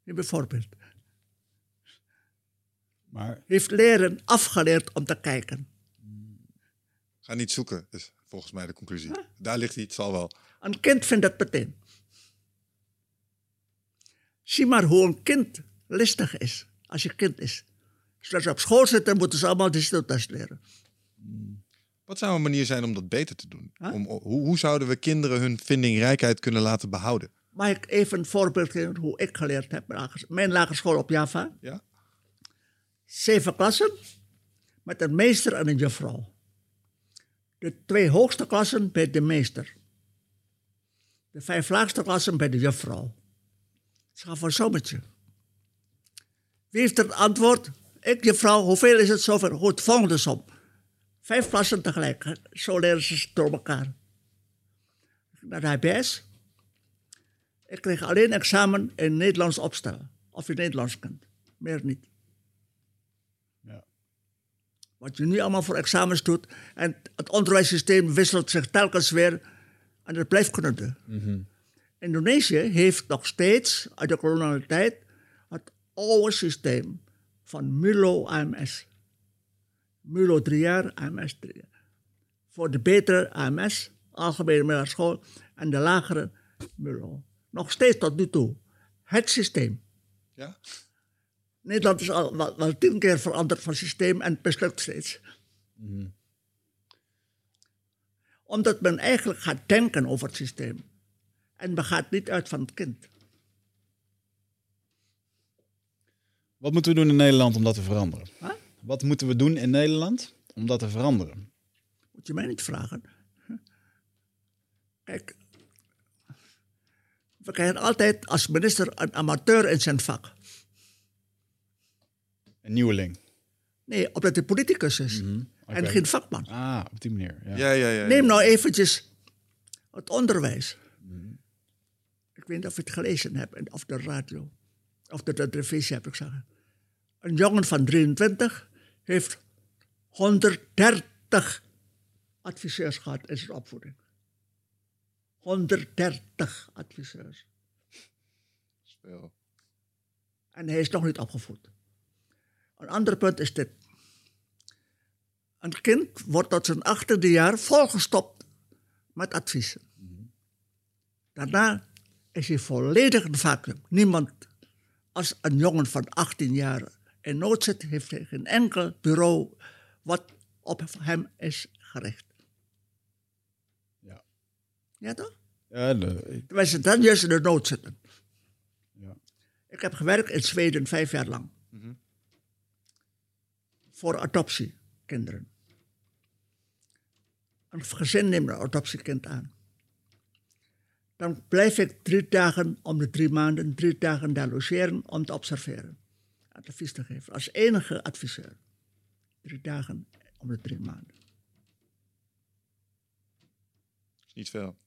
Een bijvoorbeeld. Maar Heeft leren afgeleerd om te kijken. Ga niet zoeken, is volgens mij de conclusie. Daar ligt hij, het zal wel. Een kind vindt dat meteen. Zie maar hoe een kind listig is, als je kind is. Als ze op school zitten, moeten ze allemaal de stiltest leren. Wat zou een manier zijn om dat beter te doen? Huh? Om, hoe, hoe zouden we kinderen hun vindingrijkheid kunnen laten behouden? Mag ik even een voorbeeld geven hoe ik geleerd heb? Mijn lagere school op Java. Ja? Zeven klassen met een meester en een juffrouw. De twee hoogste klassen bij de meester. De vijf laagste klassen bij de juffrouw. Ze gaan voor een sommetje. Wie heeft het antwoord? Ik, juffrouw, hoeveel is het zoveel? Goed, volgende som. Vijf klassen tegelijk. Zo leren ze door elkaar. Naar de HBS. Ik kreeg alleen examen in Nederlands opstellen. Of je Nederlands kunt. Meer niet. ja. Wat je nu allemaal voor examens doet. En het onderwijssysteem wisselt zich telkens weer. En dat blijft kunnen doen. Indonesië heeft nog steeds uit de koloniale tijd het oude systeem van MULO AMS. MULO drie jaar, AMS drie jaar. Voor de betere AMS, algemene middelbare school, en de lagere MULO. Nog steeds tot nu toe. Het systeem. Ja? Nederland is al wel, wel tien keer veranderd van systeem en het mislukt steeds. Omdat men eigenlijk gaat denken over het systeem. En men gaat niet uit van het kind. Wat moeten we doen in Nederland om dat te veranderen? Huh? Wat moeten we doen in Nederland om dat te veranderen? Moet je mij niet vragen. Kijk, we krijgen altijd als minister een amateur in zijn vak. Een nieuweling. Nee, omdat hij politicus is. En oké. geen vakman. Ah, op die manier. Ja. Ja, ja, ja. ja. Neem nou eventjes het onderwijs. Ik weet niet of je het gelezen hebt, en- of de radio. Of de, de televisie heb ik zeggen. Een jongen van 23 heeft 130 adviseurs gehad in zijn opvoeding. 130 adviseurs. Speel. En hij is nog niet opgevoed. Een ander punt is dit. Een kind wordt tot zijn achttiende jaar volgestopt met adviezen. Daarna is hij volledig een vacuüm. Niemand, als een jongen van 18 jaar in nood zit, heeft hij geen enkel bureau wat op hem is gericht. Ja. Ja toch? Ja, ik- Terwijl ze dan juist in de nood zitten. Ja. Ik heb gewerkt in Zweden vijf jaar lang. Voor adoptiekinderen. Een gezin neemt een adoptiekind aan. Dan blijf ik drie dagen om de drie maanden, drie dagen daar logeren om te observeren. Advies te geven. Als enige adviseur. Drie dagen om de drie maanden. is niet veel.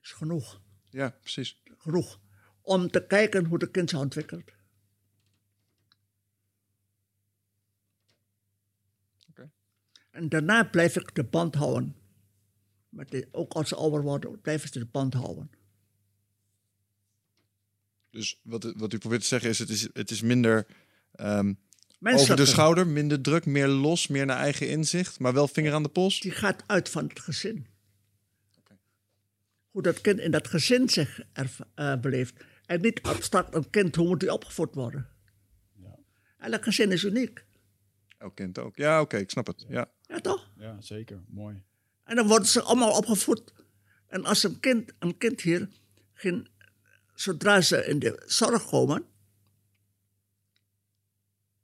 is genoeg. Ja, precies. genoeg om te kijken hoe de kind zich ontwikkelt. En daarna blijf ik de band houden. Ook als ze ouder worden, blijven ze de band houden. Dus wat, wat u probeert te zeggen is, het is, het is minder ehm, over de schouder, minder druk, meer los, meer naar eigen inzicht, maar wel vinger aan de pols. Die gaat uit van het gezin. Hoe dat kind in dat gezin zich erv- eh, beleeft. En niet abstract een kind, hoe moet hij opgevoed worden. Elk gezin is uniek. Elk kind ook. Ja, oké, ik snap het. Ja. Ja, toch? ja, zeker. Mooi. En dan worden ze allemaal opgevoed. En als een kind, een kind hier, geen, zodra ze in de zorg komen,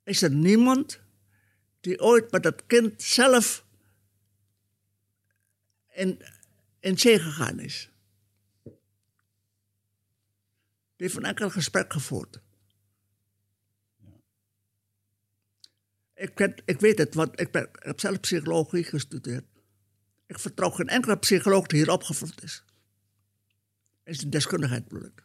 is er niemand die ooit met dat kind zelf in, in zee gegaan is. Die heeft een enkel gesprek gevoerd. Ik, ik weet het, want ik, ben, heb zelf psychologie gestudeerd. Ik vertrouw geen enkele psycholoog die hier opgevoed is. Is een deskundigheid bedoel ik.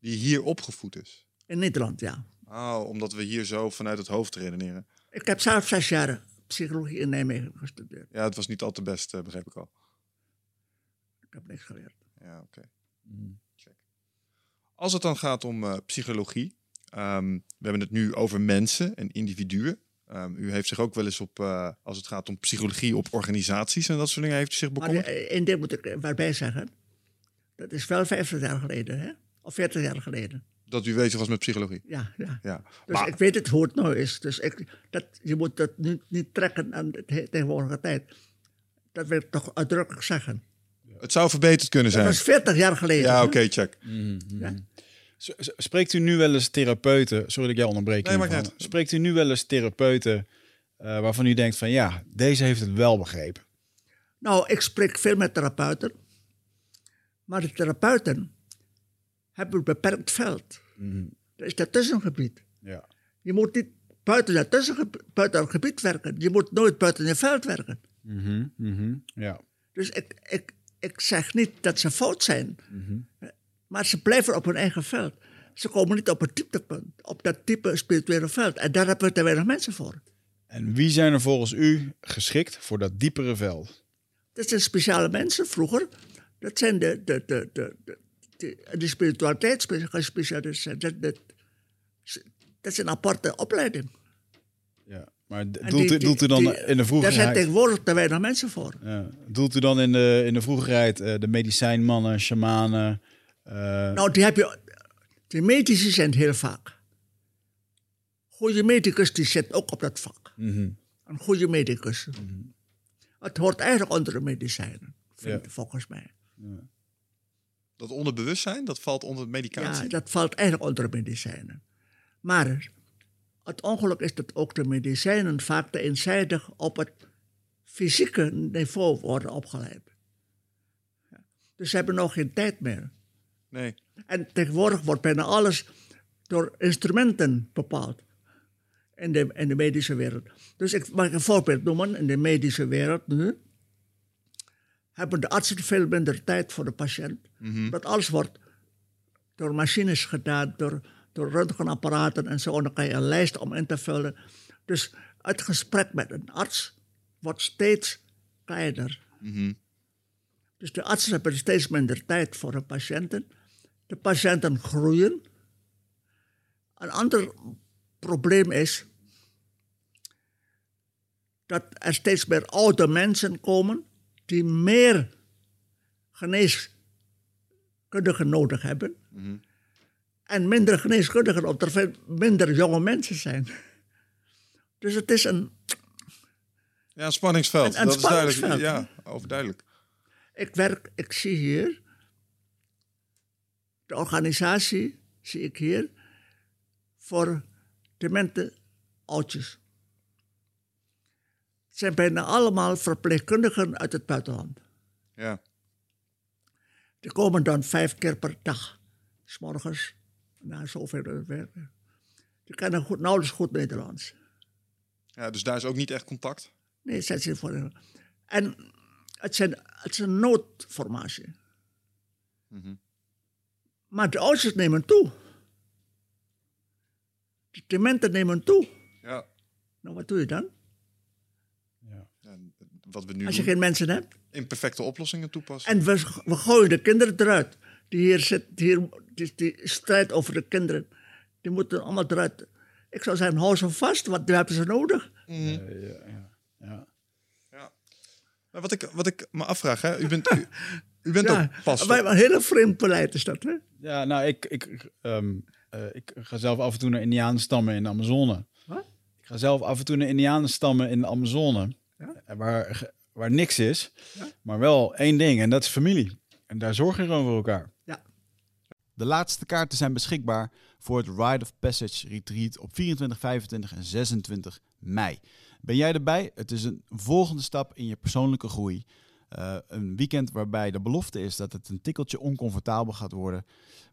Die hier opgevoed is. In Nederland, ja. Oh, omdat we hier zo vanuit het hoofd redeneren. Ik heb zelf zes jaar psychologie in Nijmegen gestudeerd. Ja, het was niet al te best, eh, begreep ik al. Ik heb niks geleerd. Ja, oké. Check. Als het dan gaat om eh, psychologie, ehm, we hebben het nu over mensen en individuen. Ehm, u heeft zich ook wel eens op, eh, als het gaat om psychologie, op organisaties en dat soort dingen, heeft u zich Maar bekommerd? eh, één ding moet ik waarbij zeggen. Dat is wel 50 jaar geleden, hè? Of 40 jaar geleden. Dat u bezig was met psychologie. Ja, ja. Ja. Dus Maar- ik weet het hoe het nou is. Dus ik, dat, je moet dat niet, niet trekken aan de te- tegenwoordige tijd. Dat wil ik toch uitdrukkelijk zeggen. Het zou verbeterd kunnen Dat zijn. was 40 jaar geleden. Ja, oké, check. S- Spreekt u nu wel eens therapeuten, sorry dat ik jou onderbreek. Nee, hiervan. niet. Spreekt u nu wel eens therapeuten eh, waarvan u denkt van ja, deze heeft het wel begrepen. Nou, ik spreek veel met therapeuten. Maar de therapeuten hebben een beperkt veld. Dat is dat tussengebied. Ja. Je moet niet buiten dat tussengebied, buiten gebied werken. Je moet nooit buiten je veld werken. Mhm, mhm, ja. Dus ik, ik, ik zeg niet dat ze fout zijn. Maar ze blijven op hun eigen veld. Ze komen niet op het dieptepunt, op dat type spirituele veld. En daar hebben we te weinig mensen voor. En wie zijn er volgens u geschikt voor dat diepere veld? Dat zijn speciale mensen vroeger. Dat zijn de, de, de, de, de, de, de spiritualiteit gespecialiseerd. Dat, dat, dat is een aparte opleiding. Ja. Maar doelt, die- u, doelt u dan die- in de Daar zijn vroegerheid... tegenwoordig te weinig mensen voor. Ja. Doelt u dan in de, in de vroegerheid eh, de medicijnmannen, shamanen? eh, Nou, die heb je. De medici zijn heel vaak. Goede medicus die zit ook op dat vak. mhm. Een goede medicus. Het hoort eigenlijk onder de medicijnen, vind, Ja. volgens mij. Dat onderbewustzijn, dat valt onder medicatie. Ja, dat valt eigenlijk onder de medicijnen. Maar het ongeluk is dat ook de medicijnen vaak te eenzijdig op het fysieke niveau worden opgeleid. Ja. Dus ze hebben nog geen tijd meer. Nee. En tegenwoordig wordt bijna alles door instrumenten bepaald. In de, in de medische wereld. Dus ik mag een voorbeeld noemen. In de medische wereld nu hebben de artsen veel minder tijd voor de patiënt. Dat alles wordt door machines gedaan, door, door röntgenapparaten en zo. En dan kan je een lijst om in te vullen. Dus het gesprek met een arts wordt steeds kleiner. Dus de artsen hebben steeds minder tijd voor de patiënten. De patiënten groeien. Een ander probleem is dat er steeds meer oude mensen komen die meer geneeskundigen nodig hebben. En minder geneeskundigen, omdat er veel minder jonge mensen zijn. Dus het is een. Ja, een spanningsveld. Een- een dat is duidelijk. spanningsveld. Ja, overduidelijk. Ik werk, ik zie hier. De organisatie zie ik hier. Voor demente oudjes. Zijn bijna allemaal verpleegkundigen uit het buitenland. Ja. Die komen dan vijf keer per dag. S morgens, na zoveel werken. Die kennen goed, nauwelijks goed Nederlands. ja, dus daar is ook niet echt contact. Nee, zijn ze voor. En het, zijn, het is een noodformatie. Maar de ouders nemen toe. De dementen nemen toe. Ja. Nou, wat doe je dan? Ja, wat we nu Als je doen, geen mensen hebt. imperfecte oplossingen toepassen. En we, we gooien de kinderen eruit. Die hier die, hier, die, die strijd over de kinderen. Die moeten allemaal eruit. Ik zou zeggen, hou ze vast, want die hebben ze nodig. Ja. Ja. Maar wat ik, wat ik me afvraag, hè, u bent, u, (laughs) u bent Ja, ook pastor. maar een hele vreemd beleid is dat, hè? Ja, nou, ik, ik, ehm, eh, ik ga zelf af en toe naar Indianenstammen in de Amazone. Wat? Ik ga zelf af en toe naar Indianenstammen in de Amazone. Ja? eh, Waar, waar niks is, maar wel één ding en dat is familie. En daar zorgen je gewoon voor elkaar. Ja. De laatste kaarten zijn beschikbaar voor het Ride of Passage Retreat op 24, 25 en 26 mei. Ben jij erbij? Het is een volgende stap in je persoonlijke groei. Eh, een weekend waarbij de belofte is dat het een tikkeltje oncomfortabel gaat worden.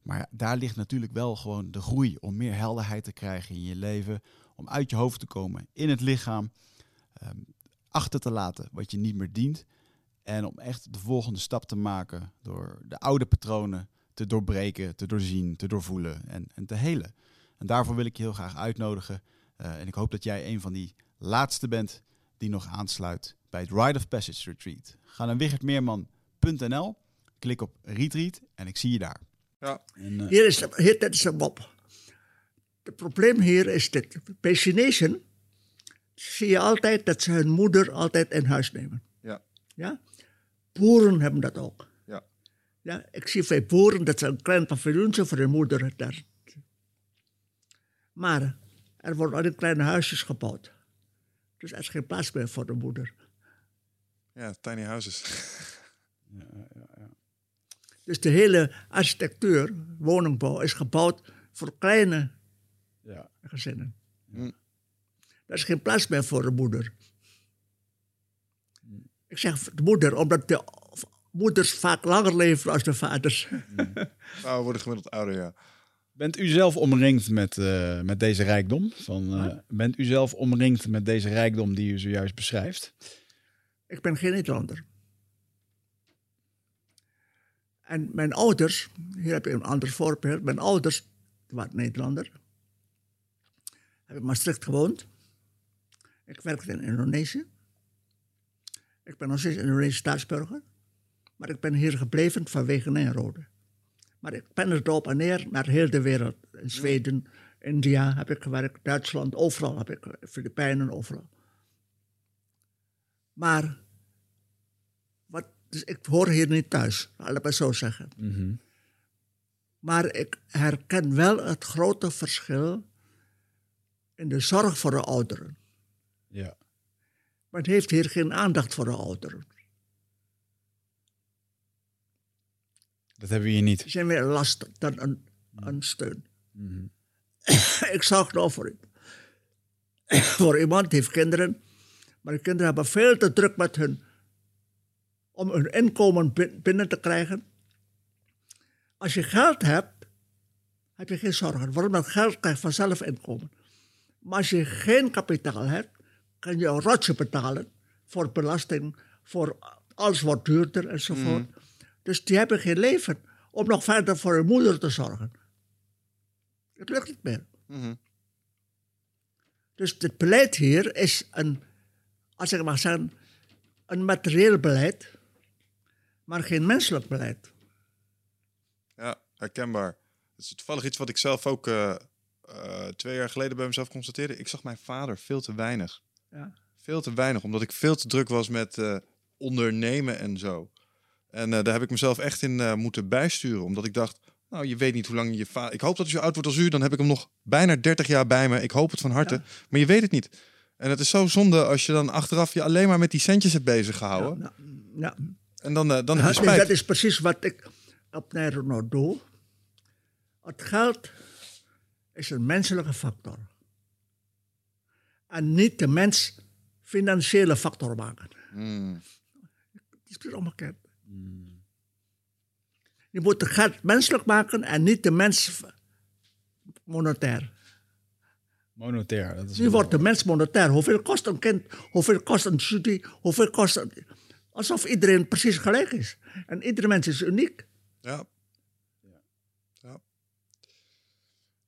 Maar daar ligt natuurlijk wel gewoon de groei om meer helderheid te krijgen in je leven. Om uit je hoofd te komen in het lichaam. ehm, achter te laten wat je niet meer dient. En om echt de volgende stap te maken door de oude patronen te doorbreken, te doorzien, te doorvoelen en, en te helen. En daarvoor wil ik je heel graag uitnodigen. Eh, en ik hoop dat jij een van die laatste bent die nog aansluit bij het Ride of Passage Retreat. Ga naar wichertmeerman.nl, klik op Retreat en ik zie je daar. Ja. En, eh, Hier is, de, hier, dit is een mop. Het probleem hier is dit. Bij Chinezen zie je altijd dat ze hun moeder altijd in huis nemen. Ja. Ja? Boeren hebben dat ook. Ja. Ja, ik zie bij boeren dat ze een klein paviljoentje voor hun moeder daar. Maar er worden alleen kleine huisjes gebouwd. Dus er is geen plaats meer voor de moeder. ja, tiny houses. Dus de hele architectuur, woningbouw, is gebouwd voor kleine ja. gezinnen. Hm. Er is geen plaats meer voor de moeder. Ik zeg de moeder, omdat de moeders vaak langer leven als de vaders. (laughs) Vrouwen worden gemiddeld ouder, ja. Bent u zelf omringd met, eh, met deze rijkdom? Van, eh, bent u zelf omringd met deze rijkdom die u zojuist beschrijft? Ik ben geen Nederlander. En mijn ouders, hier heb je een ander voorbeeld. Mijn ouders waren Nederlander. Hebben in Maastricht gewoond. Ik werkte in Indonesië. Ik ben nog steeds Indonesische staatsburger. Maar ik ben hier gebleven vanwege Nijrode. Maar ik ben er op en neer naar heel de wereld. In Zweden, India heb ik gewerkt, Duitsland, overal heb ik, Filipijnen, overal. Maar, wat, dus ik hoor hier niet thuis, laat ik maar zo zeggen. Maar ik herken wel het grote verschil in de zorg voor de ouderen. Ja. Maar het heeft hier geen aandacht voor de ouderen. Dat hebben we hier niet. Ze zijn meer last dan een, een steun. (coughs) ik zag nou voor, (coughs) voor iemand die heeft kinderen, maar de kinderen hebben veel te druk met hun om hun inkomen bin- binnen te krijgen. Als je geld hebt, heb je geen zorgen. Waarom dat geld krijg je vanzelf inkomen. Maar als je geen kapitaal hebt, kan je een rotje betalen voor belasting, voor alles wordt duurder enzovoort. Dus die hebben geen leven om nog verder voor hun moeder te zorgen. Het lukt niet meer. Mhm. Dus het beleid hier is een, als ik mag zeggen, een materieel beleid, maar geen menselijk beleid. Ja, herkenbaar. Het is toevallig iets wat ik zelf ook eh, eh, twee jaar geleden bij mezelf constateerde. Ik zag mijn vader veel te weinig. Ja. Veel te weinig, omdat ik veel te druk was met eh, ondernemen en zo. En eh, daar heb ik mezelf echt in eh, moeten bijsturen, omdat ik dacht, nou, je weet niet hoe lang je vader... Ik hoop dat hij zo oud wordt als u, dan heb ik hem nog bijna 30 jaar bij me. Ik hoop het van harte, Ja. maar je weet het niet. En het is zo zonde als je dan achteraf je alleen maar met die centjes hebt bezig gehouden. Ja, ja. En dan, eh, dan Ja, dus spijt. dat is precies wat ik op Nederland doe. Het geld is een menselijke factor. En niet de mens financiële factor maken. Mm, Het is omgekeerd. Je moet het geld menselijk maken en niet de mens monetair. Monetair. Dat is Nu wordt de mens monetair. Hoeveel kost een kind? Hoeveel kost een studie? Hoeveel kost een... Alsof iedereen precies gelijk is. En iedere mens is uniek. Ja.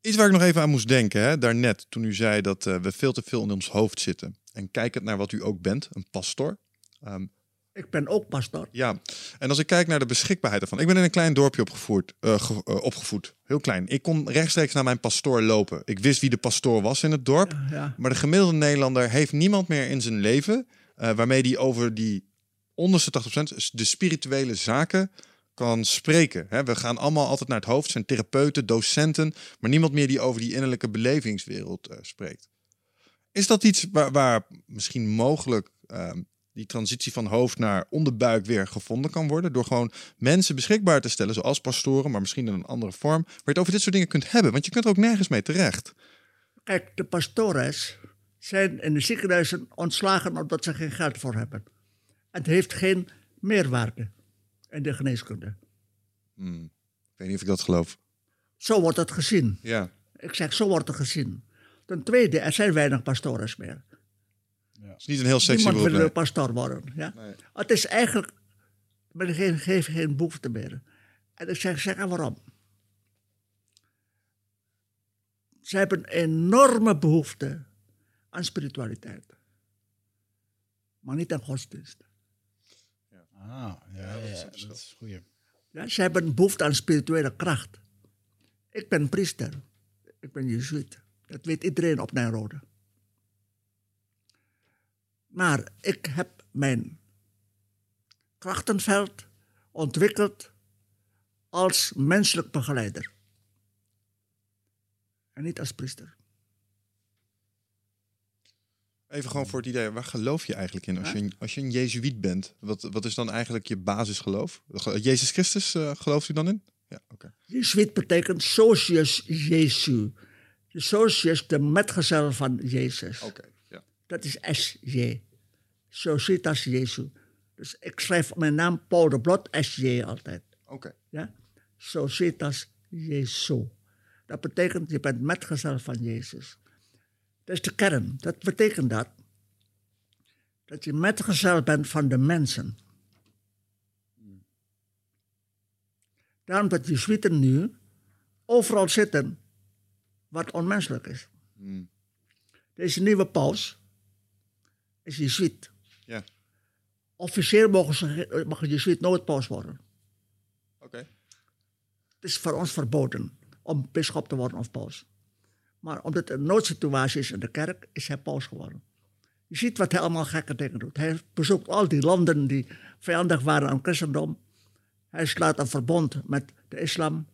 Iets waar ik nog even aan moest denken, hè, daarnet, toen u zei dat eh, we veel te veel in ons hoofd zitten. En kijkend naar wat u ook bent, een pastor. Ehm, Ik ben ook pastoor. ja, en als ik kijk naar de beschikbaarheid ervan. Ik ben in een klein dorpje opgevoerd, eh, ge- eh, opgevoed, heel klein. Ik kon rechtstreeks naar mijn pastoor lopen. Ik wist wie de pastoor was in het dorp. Ja. Maar de gemiddelde Nederlander heeft niemand meer in zijn leven waarmee die over die onderste 80% de spirituele zaken kan spreken. We gaan allemaal altijd naar het hoofd, zijn therapeuten, docenten, maar niemand meer die over die innerlijke belevingswereld eh, spreekt. Is dat iets waar, waar misschien mogelijk ehm, die transitie van hoofd naar onderbuik weer gevonden kan worden? Door gewoon mensen beschikbaar te stellen, zoals pastoren, maar misschien in een andere vorm, waar je het over dit soort dingen kunt hebben. Want je kunt er ook nergens mee terecht. Kijk, de pastores zijn in de ziekenhuizen ontslagen omdat ze geen geld voor hebben. Het heeft geen meerwaarde in de geneeskunde. Hmm. Ik weet niet of ik dat geloof. Zo wordt het gezien. Ja. Ik zeg, zo wordt het gezien. Ten tweede, er zijn weinig pastores meer. Het is niet een heel sexy Niemand beroep. wil nee. een pastoor worden. Ja? Nee. Het is eigenlijk, men geen, geeft geen behoefte meer. En ik zeg, zeg waarom? Ze hebben een enorme behoefte aan spiritualiteit. Maar niet aan godsdienst. Ah, ja, ja, dat is, goed. Ja, ze hebben een behoefte aan spirituele kracht. Ik ben priester. Ik ben jezuïet. Dat weet iedereen op Nijrode. Maar ik heb mijn krachtenveld ontwikkeld als menselijk begeleider. En niet als priester. Even gewoon voor het idee, waar geloof je eigenlijk in als je een, als je een Jezuïet bent? Wat, wat is dan eigenlijk je basisgeloof? Ge- Jezus Christus eh, gelooft u dan in? Ja, oké. Jezuïet betekent socius Jesu. De socius, de metgezel van Jezus. Oké, ja. Dat is SJ. Societas Jesu. Dus ik schrijf mijn naam Paul de Blot, SJ altijd. Oké. Ja? Societas Jesu. Dat betekent, je bent metgezel van Jezus. Dat is de kern. Dat betekent dat. Dat je metgezel bent van de mensen. Daarom dat Jesuiten nu overal zitten wat onmenselijk is. Hmm. Deze nieuwe paus is Jesuit. Ja, Officieel mogen ze, mag Jesuit nooit paus worden. oké. Het is voor ons verboden om bischop te worden of paus. Maar omdat het een noodsituatie is in de kerk, is hij paus geworden. Je ziet wat hij allemaal gekke dingen doet. Hij bezoekt al die landen die vijandig waren aan het christendom. Hij sluit een verbond met de islam.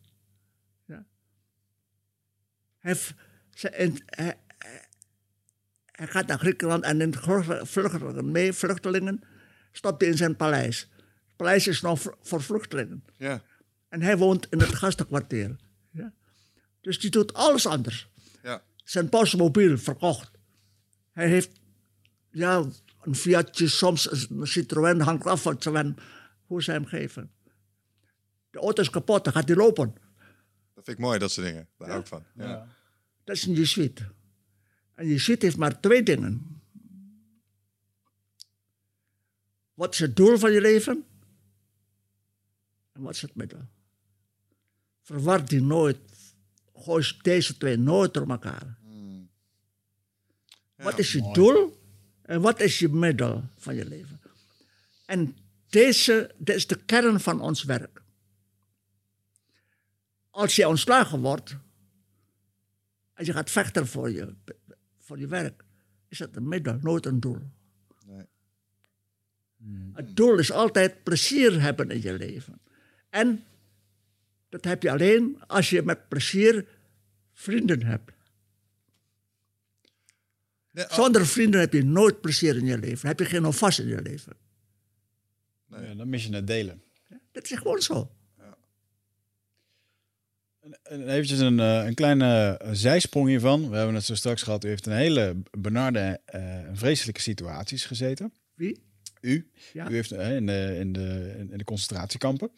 Ja. Hij, gaat naar Griekenland en neemt vlucht- vluchtelingen mee, vluchtelingen, stopt hij in zijn paleis. Het paleis is nog voor- voor vluchtelingen. Ja, En hij woont in het gastenkwartier. Ja? Dus die doet alles anders. Ja. Zijn postmobiel verkocht. Hij heeft ja, een Fiatje, soms een Citroën, hangt af van van hoe ze hem geven. De auto is kapot, dan gaat hij lopen. Dat vind ik mooi, dat soort dingen. Daar hou ik van. Ja. Dat is een jesuit. Een jesuit heeft maar twee dingen. Wat is het doel van je leven? En wat is het middel? Verwar die nooit gooi deze twee nooit door elkaar. Hmm. Wat is je mooi. doel en wat is je middel van je leven? En deze, dit is de kern van ons werk. Als je ontslagen wordt, als je gaat vechten voor je, voor je werk, is het een middel, nooit een doel. Nee. Het doel is altijd plezier hebben in je leven. En dat heb je alleen als je met plezier vrienden hebt. Nee, oh, Zonder vrienden heb je nooit plezier in je leven. Heb je geen houvast in je leven. Ja, dan mis je het delen. Dat is gewoon zo. En eventjes een, eh, een kleine eh, zijsprong hiervan. We hebben het zo straks gehad. U heeft in hele benarde eh, en vreselijke situaties gezeten. Wie? U. Ja. U heeft in, de, in, de, in de concentratiekampen.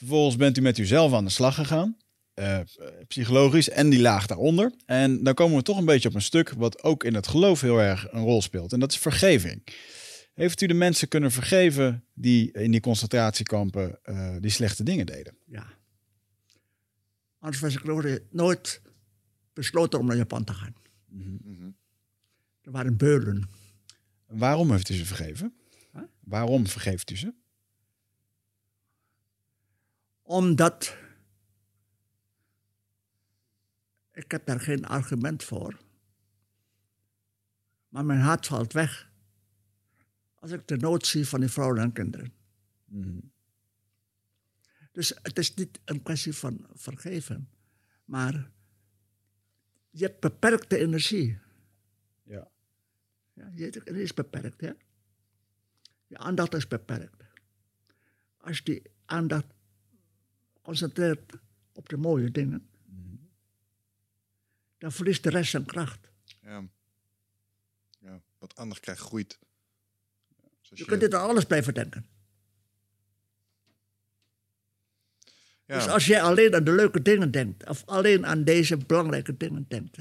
Vervolgens bent u met uzelf aan de slag gegaan. eh, psychologisch en die laag daaronder. En dan komen we toch een beetje op een stuk wat ook in het geloof heel erg een rol speelt. En dat is vergeving. Heeft u de mensen kunnen vergeven die in die concentratiekampen eh, die slechte dingen deden? Ja. Anders was ik nooit, nooit besloten om naar Japan te gaan. mhm. Er waren beulen. Waarom heeft u ze vergeven? Huh? Waarom vergeeft u ze? Omdat ik heb daar geen argument voor. Maar mijn hart valt weg als ik de nood zie van die vrouwen en kinderen. Dus het is niet een kwestie van vergeven, maar je hebt beperkte energie. Ja. Ja, je energie is beperkt, hè? Je aandacht is beperkt. Als die aandacht concentreert op de mooie dingen, dan verliest de rest zijn kracht. Ja. ja. Wat anders krijgt groeit. Je kunt dit aan alles blijven denken. ja. Dus als jij alleen aan de leuke dingen denkt, of alleen aan deze belangrijke dingen denkt,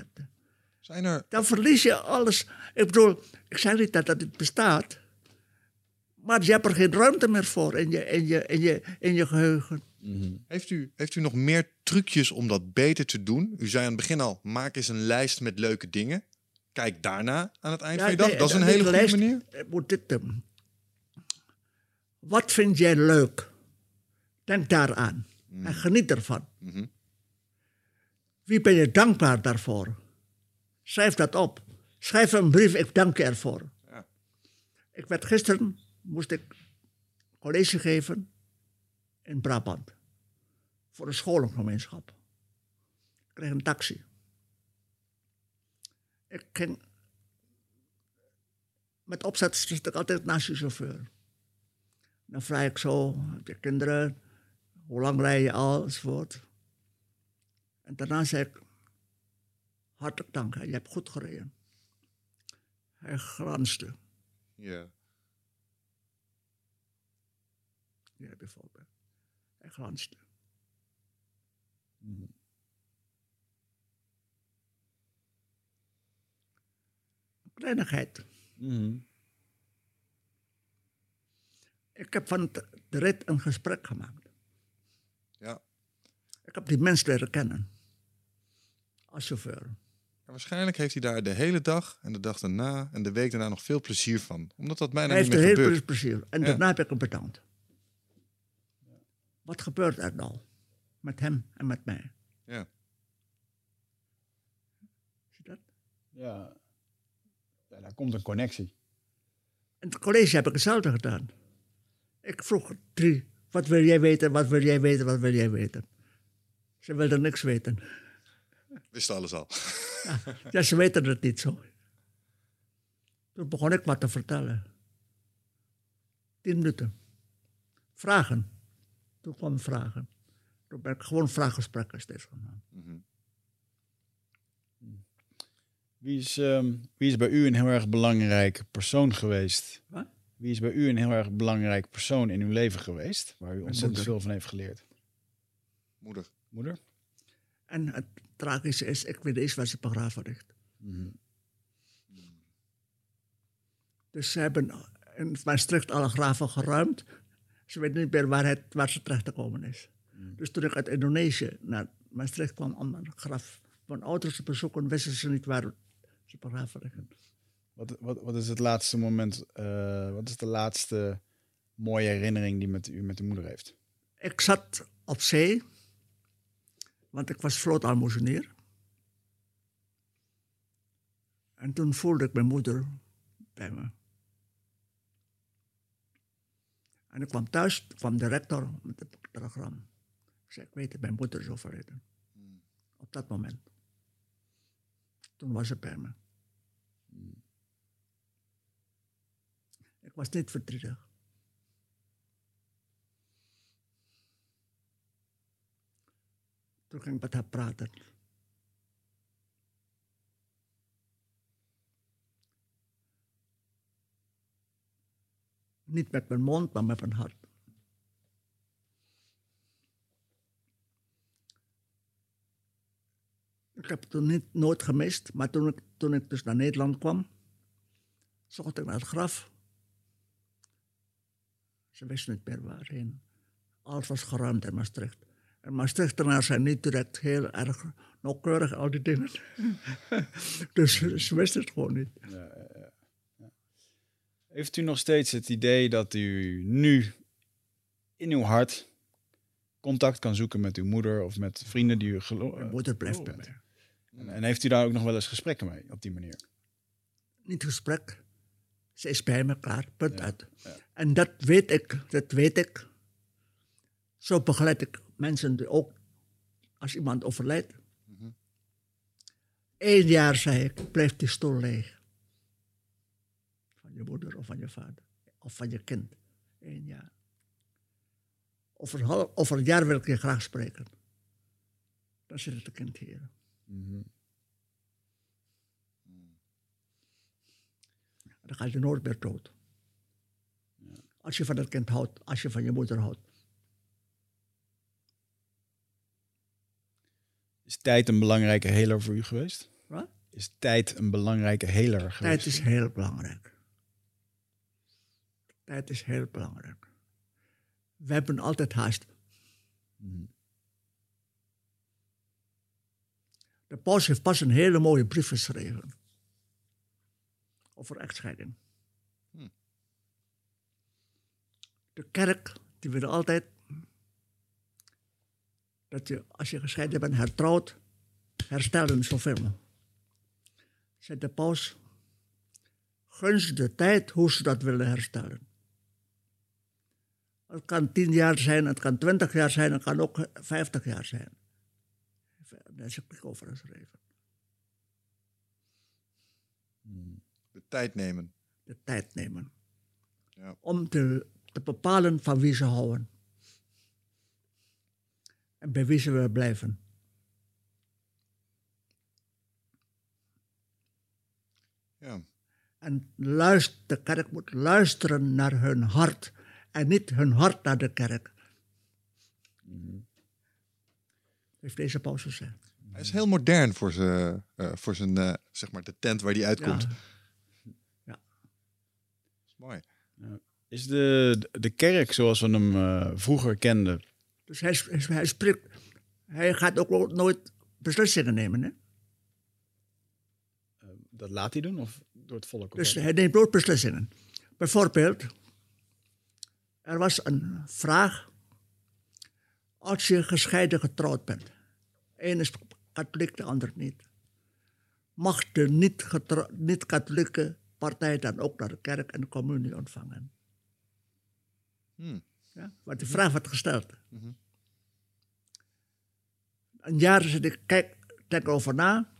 Zijn er... dan verlies je alles. Ik bedoel, ik zeg niet dat dat niet bestaat, maar je hebt er geen ruimte meer voor in je, in je, in je, in je geheugen. Heeft u, heeft u nog meer trucjes om dat beter te doen? U zei aan het begin al, maak eens een lijst met leuke dingen. Kijk daarna aan het eind Ja, van je dag. nee, dat is een hele goede lijst- manier. Moet dit doen. Wat vind jij leuk? Denk daaraan en geniet ervan. Mhm. Wie ben je dankbaar daarvoor? Schrijf dat op. Schrijf een brief, ik dank je ervoor. Ja. Ik werd gisteren, moest ik college geven in Brabant. Voor een scholengemeenschap. Ik kreeg een taxi. Ik ging... Met opzet zit ik altijd naast de chauffeur. Dan vraag ik zo, heb je kinderen? Hoe lang rij je al? Enzovoort. En daarna zei ik, hartelijk dank, hè, je hebt goed gereden. Hij glansde. Ja. Ja, bijvoorbeeld. Hij glansde. Een kleinigheid. Ik heb van het- de rit een gesprek gemaakt. Ja. Ik heb die mens leren kennen. Als chauffeur. Ja, Waarschijnlijk heeft hij daar de hele dag en de dag daarna en de week daarna nog veel plezier van. Omdat dat bijna Hij niet heeft meer er heel gebeurt. veel plezier. En Ja. daarna heb ik hem bedankt. Wat gebeurt er nou? Met hem en met mij. Ja. Zie je dat? Ja. ja, daar komt een connectie. In het college heb ik hetzelfde gedaan. Ik vroeg drie, wat wil jij weten, wat wil jij weten, wat wil jij weten? Ze wilden niks weten. Wist alles al. Ja, ze weten het niet zo. Toen begon ik wat te vertellen. Tien minuten. Vragen. Toen kwamen vragen. Toen ben ik gewoon vraaggesprekken steeds gedaan. Wie is, ehm, wie is bij u een heel erg belangrijk persoon geweest? Wat? Wie is bij u een heel erg belangrijk persoon in uw leven geweest? Waar u ontzettend moeder. veel van heeft geleerd? Moeder. Moeder? En het tragische is, ik weet eens waar ze begraven ligt. Dus ze hebben in Maastricht alle graven geruimd. Ze weten niet meer waar, het, waar ze terecht gekomen is. Dus toen ik uit Indonesië naar Maastricht kwam om een graf van ouders te bezoeken, wisten ze niet waar ze begraven liggen. Wat, wat, wat is het laatste moment, eh, wat is de laatste mooie herinnering die met u met uw moeder heeft? Ik zat op zee, want ik was vlootalmoezenier. En toen voelde ik mijn moeder bij me. En ik kwam thuis, kwam de rector met het telegram. Ik zei, ik weet het, mijn moeder is overleden. Op dat moment. Toen was het bij me. Ik was niet verdrietig. Toen ging ik met haar praten. Niet met mijn mond, maar met mijn hart. Ik heb het toen niet, nooit gemist, maar toen ik, toen ik dus naar Nederland kwam, zocht ik naar het graf. Ze wisten niet meer waarheen. Alles was geruimd in Maastricht. En Maastrichtenaars zijn niet direct heel erg nauwkeurig, al die dingen. (laughs) dus ze wisten het gewoon niet. Heeft u nog steeds het idee dat u nu in uw hart contact kan zoeken met uw moeder of met vrienden die u gelooft? Moeder blijft bij mij. En, en heeft u daar ook nog wel eens gesprekken mee op die manier? Niet gesprek. Ze is bij me, klaar, punt uit. En dat weet ik, dat weet ik. Zo begeleid ik mensen die ook, als iemand overlijdt. Eén jaar, zei ik, blijft die stoel leeg. Je moeder of van je vader. Of van je kind. Eén jaar. Over, over een jaar wil ik je graag spreken. Dan zit het kind hier. Dan ga je nooit meer dood. Als je van het kind houdt, als je van je moeder houdt. Is tijd een belangrijke heler voor u geweest? Wat? Is tijd een belangrijke heler geweest? Tijd is heel belangrijk. Tijd is heel belangrijk. We hebben altijd haast. De paus heeft pas een hele mooie brief geschreven. Over echtscheiding. De kerk, die wil altijd dat je, als je gescheiden bent, hertrouwt, herstellen zoveel. Zegt de paus, gun ze de tijd hoe ze dat willen herstellen. Het kan tien jaar zijn, het kan twintig jaar zijn, het kan ook vijftig jaar zijn. Daar is een boek over geschreven. De tijd nemen. De tijd nemen. Ja. Om te, te bepalen van wie ze houden. En bij wie ze willen blijven. Ja. En luister, de kerk moet luisteren naar hun hart. En niet hun hart naar de kerk. Heeft deze paus gezegd. Hij is heel modern voor zijn, eh, voor zijn eh, zeg maar, de tent waar hij uitkomt. Ja. Dat is mooi. Is de, de kerk zoals we hem eh, vroeger kenden, Dus hij, hij spreekt. Hij gaat ook nooit beslissingen nemen. Hè? dat laat hij doen of door het volk? Dus hij neemt nooit beslissingen. Bijvoorbeeld, er was een vraag. Als je gescheiden getrouwd bent. Eén is katholiek, de ander niet. Mag de niet-katholieke partij dan ook naar de kerk en de communie ontvangen? Hmm. Ja, want die vraag werd gesteld. Een jaar zit ik, kijk, denk erover na.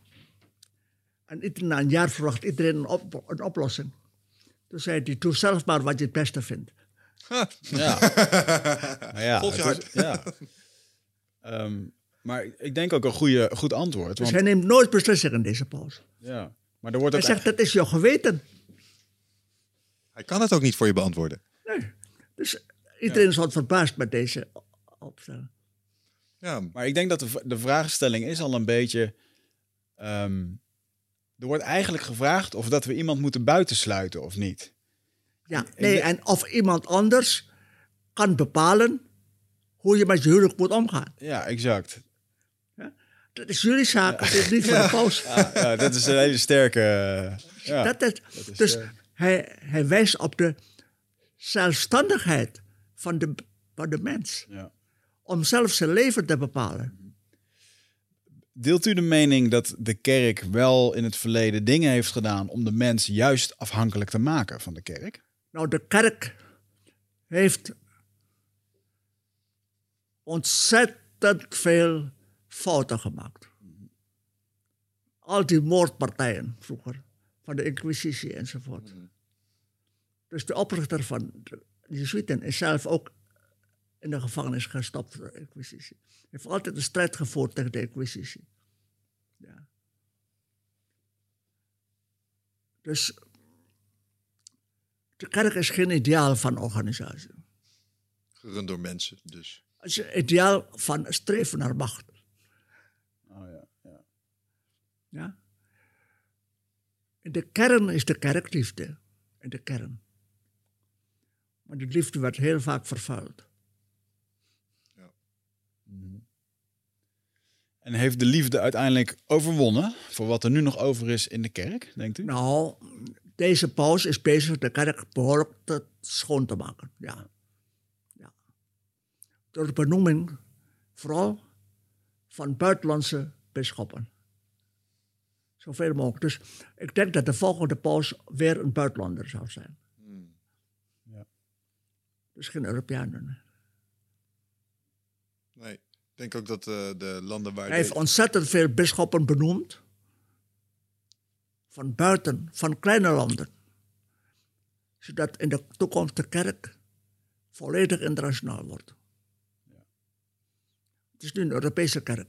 En na een jaar verwacht iedereen een, op- een oplossing. Toen zei hij, doe zelf maar wat je het beste vindt. (laughs) Ja. (laughs) Maar ja, Volg je het is- ja. (laughs) Ehm, maar ik denk ook een goede, goed antwoord. Dus Want, hij neemt nooit beslissingen, deze paus. ja. Maar er wordt Hij ook... zegt, dat is jouw geweten. Hij kan het ook niet voor je beantwoorden. Nee. Dus iedereen is wat verbaasd met deze opstelling. Ja, Maar ik denk dat de, de vraagstelling is al een beetje... ehm, er wordt eigenlijk gevraagd of dat we iemand moeten buitensluiten of niet. Ja, nee, en of iemand anders kan bepalen hoe je met je huwelijk moet omgaan. Ja, exact. Ja? dat is jullie zaak, dat is niet van de paus. Ja, dat is een hele sterke... eh, ja. Dat is, is, dus eh, hij, hij wijst op de zelfstandigheid van de, van de mens. Ja. Om zelf zijn leven te bepalen. Deelt u de mening dat de kerk wel in het verleden dingen heeft gedaan om de mens juist afhankelijk te maken van de kerk? Nou, de kerk heeft ontzettend veel fouten gemaakt. Al die moordpartijen vroeger, van de Inquisitie enzovoort. Dus de oprichter van de Jezuïeten is zelf ook in de gevangenis gestopt voor de Inquisitie. Hij heeft altijd een strijd gevoerd tegen de Inquisitie. Ja. Dus de kerk is geen ideaal van organisatie. Gerund door mensen, dus. Het is een ideaal van streven naar macht. Oh, ja, ja. Ja? In de kern is de kerk liefde. In de kern. Maar de liefde werd heel vaak vervuild. En heeft de liefde uiteindelijk overwonnen voor wat er nu nog over is in de kerk, denkt u? Nou, deze paus is bezig de kerk behoorlijk te schoon te maken. Ja. ja. Door de benoeming vooral van buitenlandse bisschoppen. Zoveel mogelijk. Dus ik denk dat de volgende paus weer een buitenlander zou zijn. Ja. Dus geen Europeanen. Nee, ik denk ook dat eh, de landen waar... Hij heeft ontzettend veel bisschoppen benoemd. Van buiten, van kleine landen. Zodat in de toekomst de kerk volledig internationaal wordt. Het is nu een Europese kerk.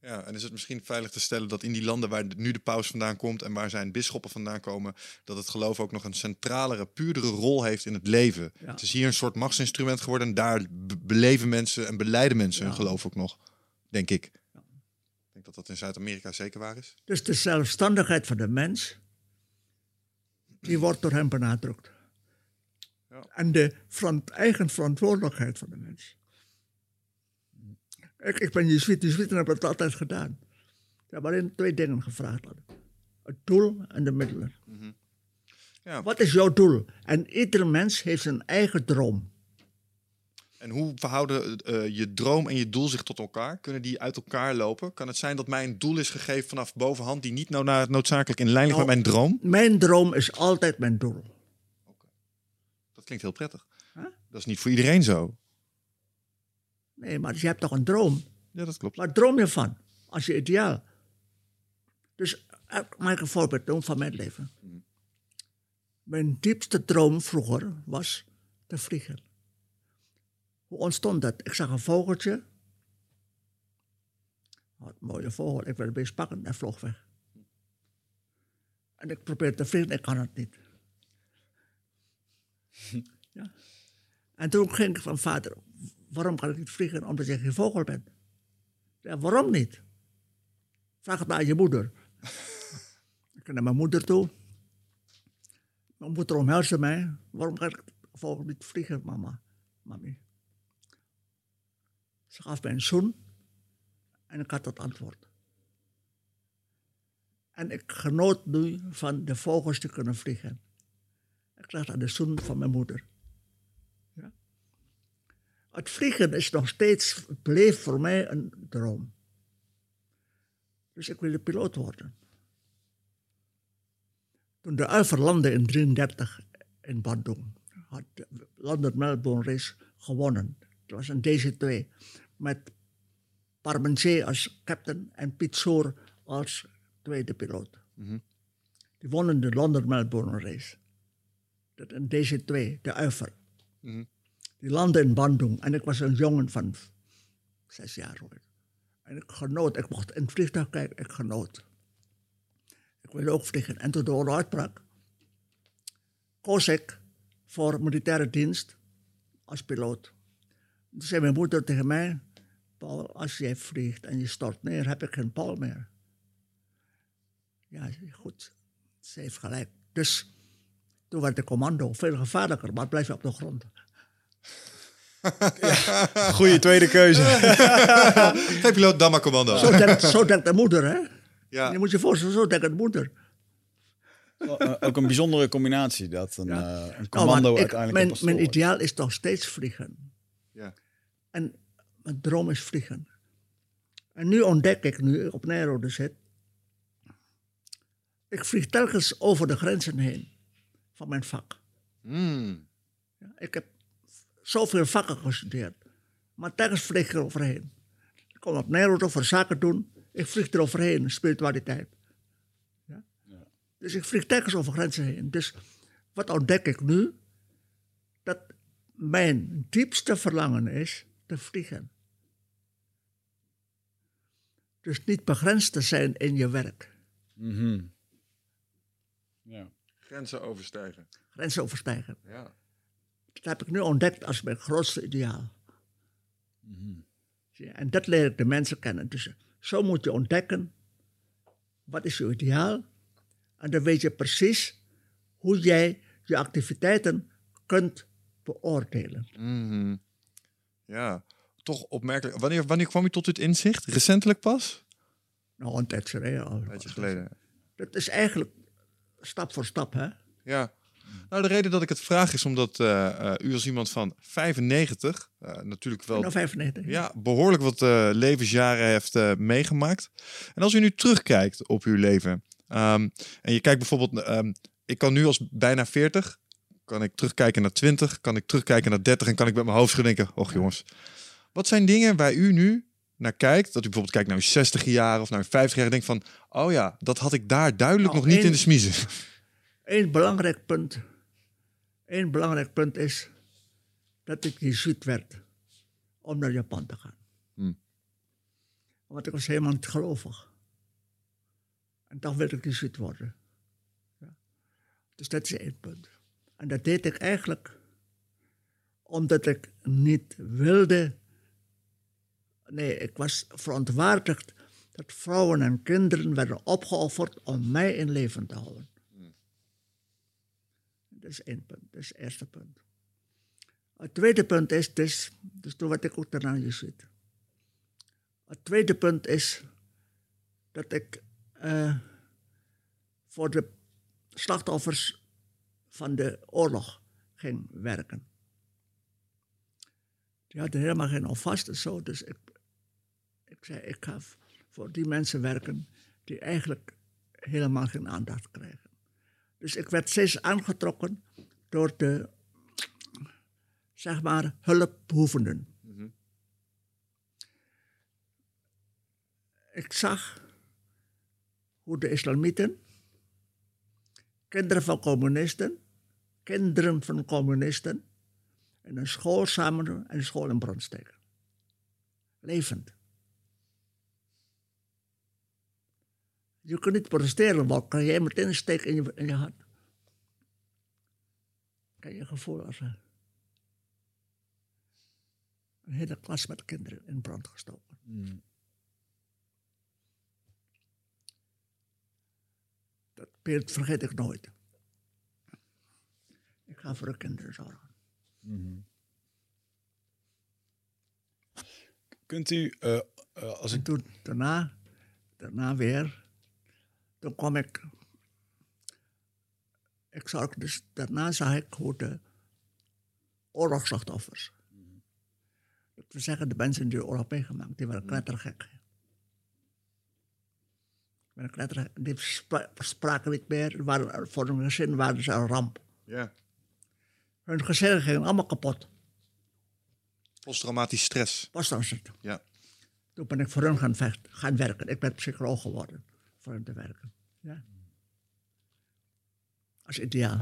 Ja, en is het misschien veilig te stellen dat in die landen waar nu de paus vandaan komt en waar zijn bisschoppen vandaan komen, dat het geloof ook nog een centralere, puurdere rol heeft in het leven. Ja. Het is hier een soort machtsinstrument geworden en daar be- beleven mensen en beleiden mensen hun geloof ook nog, denk ik. Denk dat dat in Zuid-Amerika zeker waar is. Dus de zelfstandigheid van de mens, die wordt door hem benadrukt. Ja. En de verant- eigen verantwoordelijkheid van de mens. Ik, ik ben jezuïet, jezuïeten hebben het altijd gedaan. Ze hebben alleen twee dingen gevraagd. Het doel en de middelen. Ja. Wat is jouw doel? En ieder mens heeft zijn eigen droom. En hoe verhouden eh, je droom en je doel zich tot elkaar? Kunnen die uit elkaar lopen? Kan het zijn dat mij een doel is gegeven vanaf bovenhand die niet nou noodzakelijk in lijn ligt Nou, met mijn droom? Mijn droom is altijd mijn doel. Dat klinkt heel prettig. Huh? Dat is niet voor iedereen zo. Nee, maar je hebt toch een droom? Ja, dat klopt. Waar droom je van? Als je ideaal. Dus eh, mag ik een voorbeeld doen van mijn leven. Mijn diepste droom vroeger was te vliegen. Hoe ontstond dat? Ik zag een vogeltje. Wat een mooie vogel. Ik wilde beest pakken en vloog weg. En ik probeerde te vliegen, ik kan het niet. (laughs) ja. En toen ging ik van vader, waarom kan ik niet vliegen? Omdat je geen vogel bent. Ja, waarom niet? Vraag het maar aan je moeder. (laughs) ik ging naar mijn moeder toe. Mijn moeder omhelsde mij. Waarom kan ik vogel niet vliegen, mama? Mami. Ze gaf mij een zoen. En ik had het antwoord. En ik genoot nu van de vogels te kunnen vliegen. Ik dacht aan de zoen van mijn moeder. Ja. Het vliegen is nog steeds, bleef voor mij een droom. Dus ik wilde piloot worden. Toen de Uiver landde in 1933 in Bandung, had London Melbourne race gewonnen. Het was een DC-2 met Parmentier als captain en Piet Soor als tweede piloot. Die wonnen de London Melbourne race. Dat een DC-2, de Uiver. Die landde in Bandung en ik was een jongen van zes jaar. Hoor. En ik genoot, ik mocht in het vliegtuig kijken, ik genoot. Ik wilde ook vliegen. En toen de oorlog uitbrak, koos ik voor militaire dienst als piloot. Toen zei mijn moeder tegen mij, Paul, als jij vliegt en je stort neer, heb ik geen Paul meer. Ja, goed, ze heeft gelijk. Dus toen werd de commando veel gevaarlijker, maar blijf je op de grond. (laughs) Goeie tweede keuze. (laughs) Geen piloot, dan maar commando. Zo denkt, zo denkt de moeder, hè? Ja. Je moet je voorstellen, zo denkt de moeder. Eh, Ook een bijzondere combinatie dat een, Ja. eh, een Nou, commando maar ik- uiteindelijk mijn, ideaal is nog steeds vliegen. Ja. En mijn droom is vliegen. En nu ontdek ik, nu ik op Nijrode zit, ik vlieg telkens over de grenzen heen van mijn vak. Mm. Ja, ik heb zoveel vakken gestudeerd, maar telkens vlieg ik er overheen. Ik kom op Nijrode voor zaken doen, ik vlieg er overheen, spiritualiteit. Ja? Dus ik vlieg telkens over grenzen heen. Dus wat ontdek ik nu? Dat mijn diepste verlangen is te vliegen. Dus niet begrensd te zijn in je werk. Mhm. Ja. Grenzen overstijgen. Grenzen overstijgen. Ja. Dat heb ik nu ontdekt als mijn grootste ideaal. Zie je, En dat leer ik de mensen kennen. Dus zo moet je ontdekken, wat is je ideaal? En dan weet je precies hoe jij je activiteiten kunt beoordelen. Mhm. Ja. Toch opmerkelijk. Wanneer, wanneer kwam u tot dit inzicht? Recentelijk pas? Nou, een tijdje geleden al. Een tijdje geleden. Dat is eigenlijk stap voor stap, hè? Ja. Nou, de reden dat ik het vraag is omdat eh, eh, u als iemand van 95 eh, natuurlijk wel Nou, 95. ja, behoorlijk wat levensjaren heeft meegemaakt. En als u nu terugkijkt op uw leven ehm, en je kijkt bijvoorbeeld, ehm, ik kan nu als bijna 40, kan ik terugkijken naar 20, kan ik terugkijken naar 30 en kan ik met mijn hoofd schudden denken, och jongens, wat zijn dingen waar u nu naar kijkt, dat u bijvoorbeeld kijkt naar uw 60 jaar of naar uw 50 jaar en denkt van, oh ja, dat had ik daar duidelijk Nou, nog niet één- in de smiezen. (laughs) Eén belangrijk punt. Één belangrijk punt is dat ik jezuïet werd om naar Japan te gaan. Hmm. Want ik was helemaal niet gelovig. En toch wilde ik jezuïet worden. Ja. Dus dat is één punt. En dat deed ik eigenlijk omdat ik niet wilde. Nee, ik was verontwaardigd dat vrouwen en kinderen werden opgeofferd om mij in leven te houden. Dat is één punt, dat is het eerste punt. Het tweede punt is, dus, dus toen werd ik ook daarna jezuïet. Het tweede punt is dat ik eh, voor de slachtoffers van de oorlog ging werken. Die hadden helemaal geen alvast en zo, dus ik, ik zei, ik ga voor die mensen werken die eigenlijk helemaal geen aandacht krijgen. Dus ik werd steeds aangetrokken door de, zeg maar, hulpbehoevenden. Ik zag hoe de islamieten, kinderen van communisten, kinderen van communisten, in een school samen doen en een school in brand steken. Levend. Je kunt niet protesteren, want kan jij meteen een steek in je, in je hart. Kan je gevoel als een, een hele klas met kinderen in brand gestoken. Dat beeld vergeet ik nooit. Ga voor de kinderen zorgen. Kunt u, eh, als En ik... toen daarna, daarna weer, toen kwam ik, ik zag dus, daarna zag ik hoe de oorlogsslachtoffers, dat we zeggen de mensen die de oorlog meegemaakt, die waren knettergek. Die waren knettergek, die spra- spraken niet meer, waren, voor hun gezin waren ze een ramp. Ja. Hun gezinnen gingen allemaal kapot, Posttraumatisch stress. het. Ja. Toen ben ik voor hun gaan, vecht, gaan werken. Ik ben psycholoog geworden voor hen te werken. Ja. Als ideaal.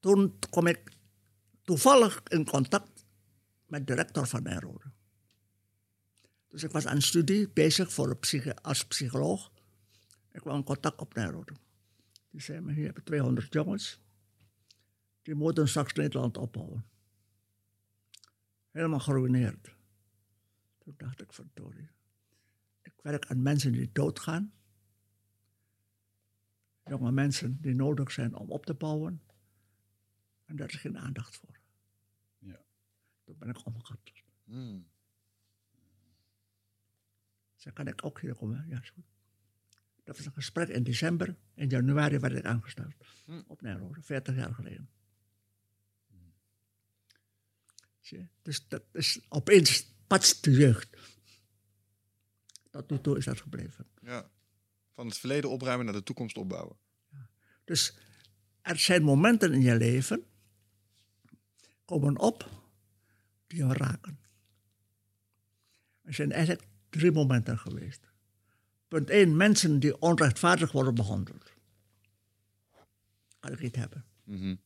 Toen kwam ik toevallig in contact met de rector van Nijrode. Dus ik was aan studie bezig voor een psyche, als psycholoog. Ik kwam in contact op Nijrode. Die zei me, hier heb je 200 jongens. Die moeten straks Nederland opbouwen helemaal geruineerd. Toen dacht ik, verdorie. Ik werk aan mensen die doodgaan. Jonge mensen die nodig zijn om op te bouwen. En daar is geen aandacht voor. Ja. Toen ben ik omgekapt. Hmm. Zei, kan ik ook hier komen? Ja, is goed. Dat was een gesprek in december. In januari werd ik aangesteld. Hm. Op Nijrode, 40 jaar geleden. Dus dat is opeens patst de jeugd. Tot nu toe is dat gebleven. Ja. Van het verleden opruimen naar de toekomst opbouwen. Dus er zijn momenten in je leven, komen op, die je raken. Er zijn eigenlijk drie momenten geweest. Punt 1, mensen die onrechtvaardig worden behandeld. Kan ik niet hebben. Mhm.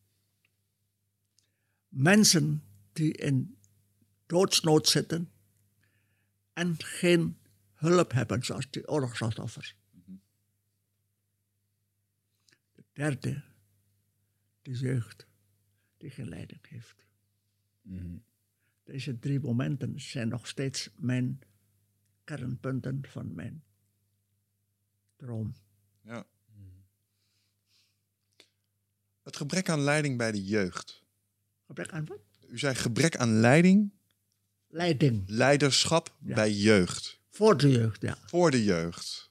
Mensen die in doodsnood zitten en geen hulp hebben, zoals die oorlogsslachtoffers. De derde, de jeugd die geen leiding heeft. Deze drie momenten zijn nog steeds mijn kernpunten van mijn droom. Ja. Het gebrek aan leiding bij de jeugd. Gebrek aan wat? U zei gebrek aan leiding, Leiding leiderschap Ja. bij jeugd. voor de jeugd, ja. Voor de jeugd.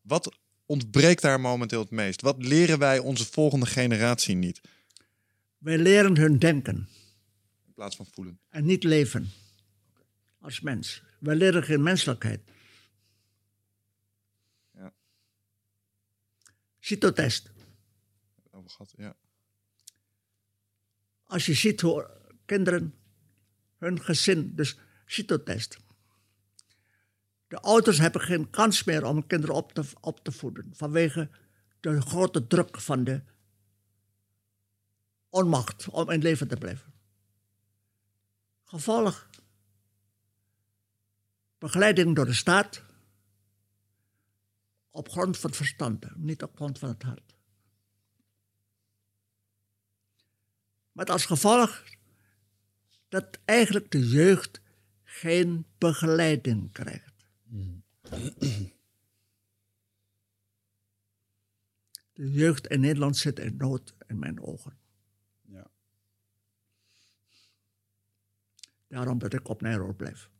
Wat ontbreekt daar momenteel het meest? Wat leren wij onze volgende generatie niet? Wij leren hun denken In plaats van voelen. en niet leven als mens. Wij leren geen menselijkheid. Citotest. Over gehad, ja. Als je ziet hoe kinderen hun gezin, dus citotest. De ouders hebben geen kans meer om kinderen op te, op te voeden vanwege de grote druk van de onmacht om in leven te blijven. Gevolg. Begeleiding door de staat op grond van het verstand, niet op grond van het hart. Met als gevolg dat eigenlijk de jeugd geen begeleiding krijgt. De jeugd in Nederland zit in nood in mijn ogen. Ja. Daarom dat ik op Nijrode blijf.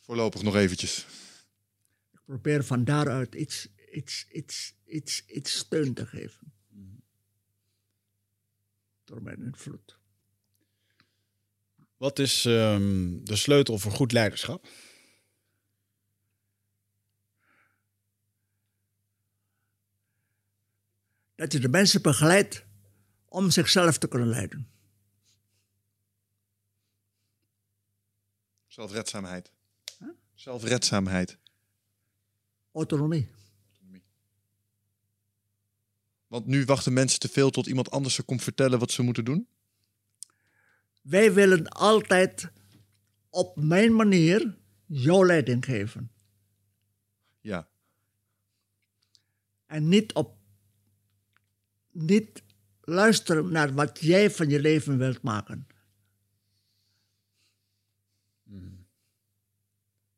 Voorlopig nog eventjes. Ik probeer van daaruit iets, iets, iets, iets, iets steun te geven. Door mijn invloed. Wat is ehm, de sleutel voor goed leiderschap? Dat je de mensen begeleidt om zichzelf te kunnen leiden. Zelfredzaamheid. Zelfredzaamheid. Autonomie. Want nu wachten mensen te veel tot iemand anders ze komt vertellen wat ze moeten doen. Wij willen altijd op mijn manier jouw leiding geven. Ja. En niet op niet luisteren naar wat jij van je leven wilt maken.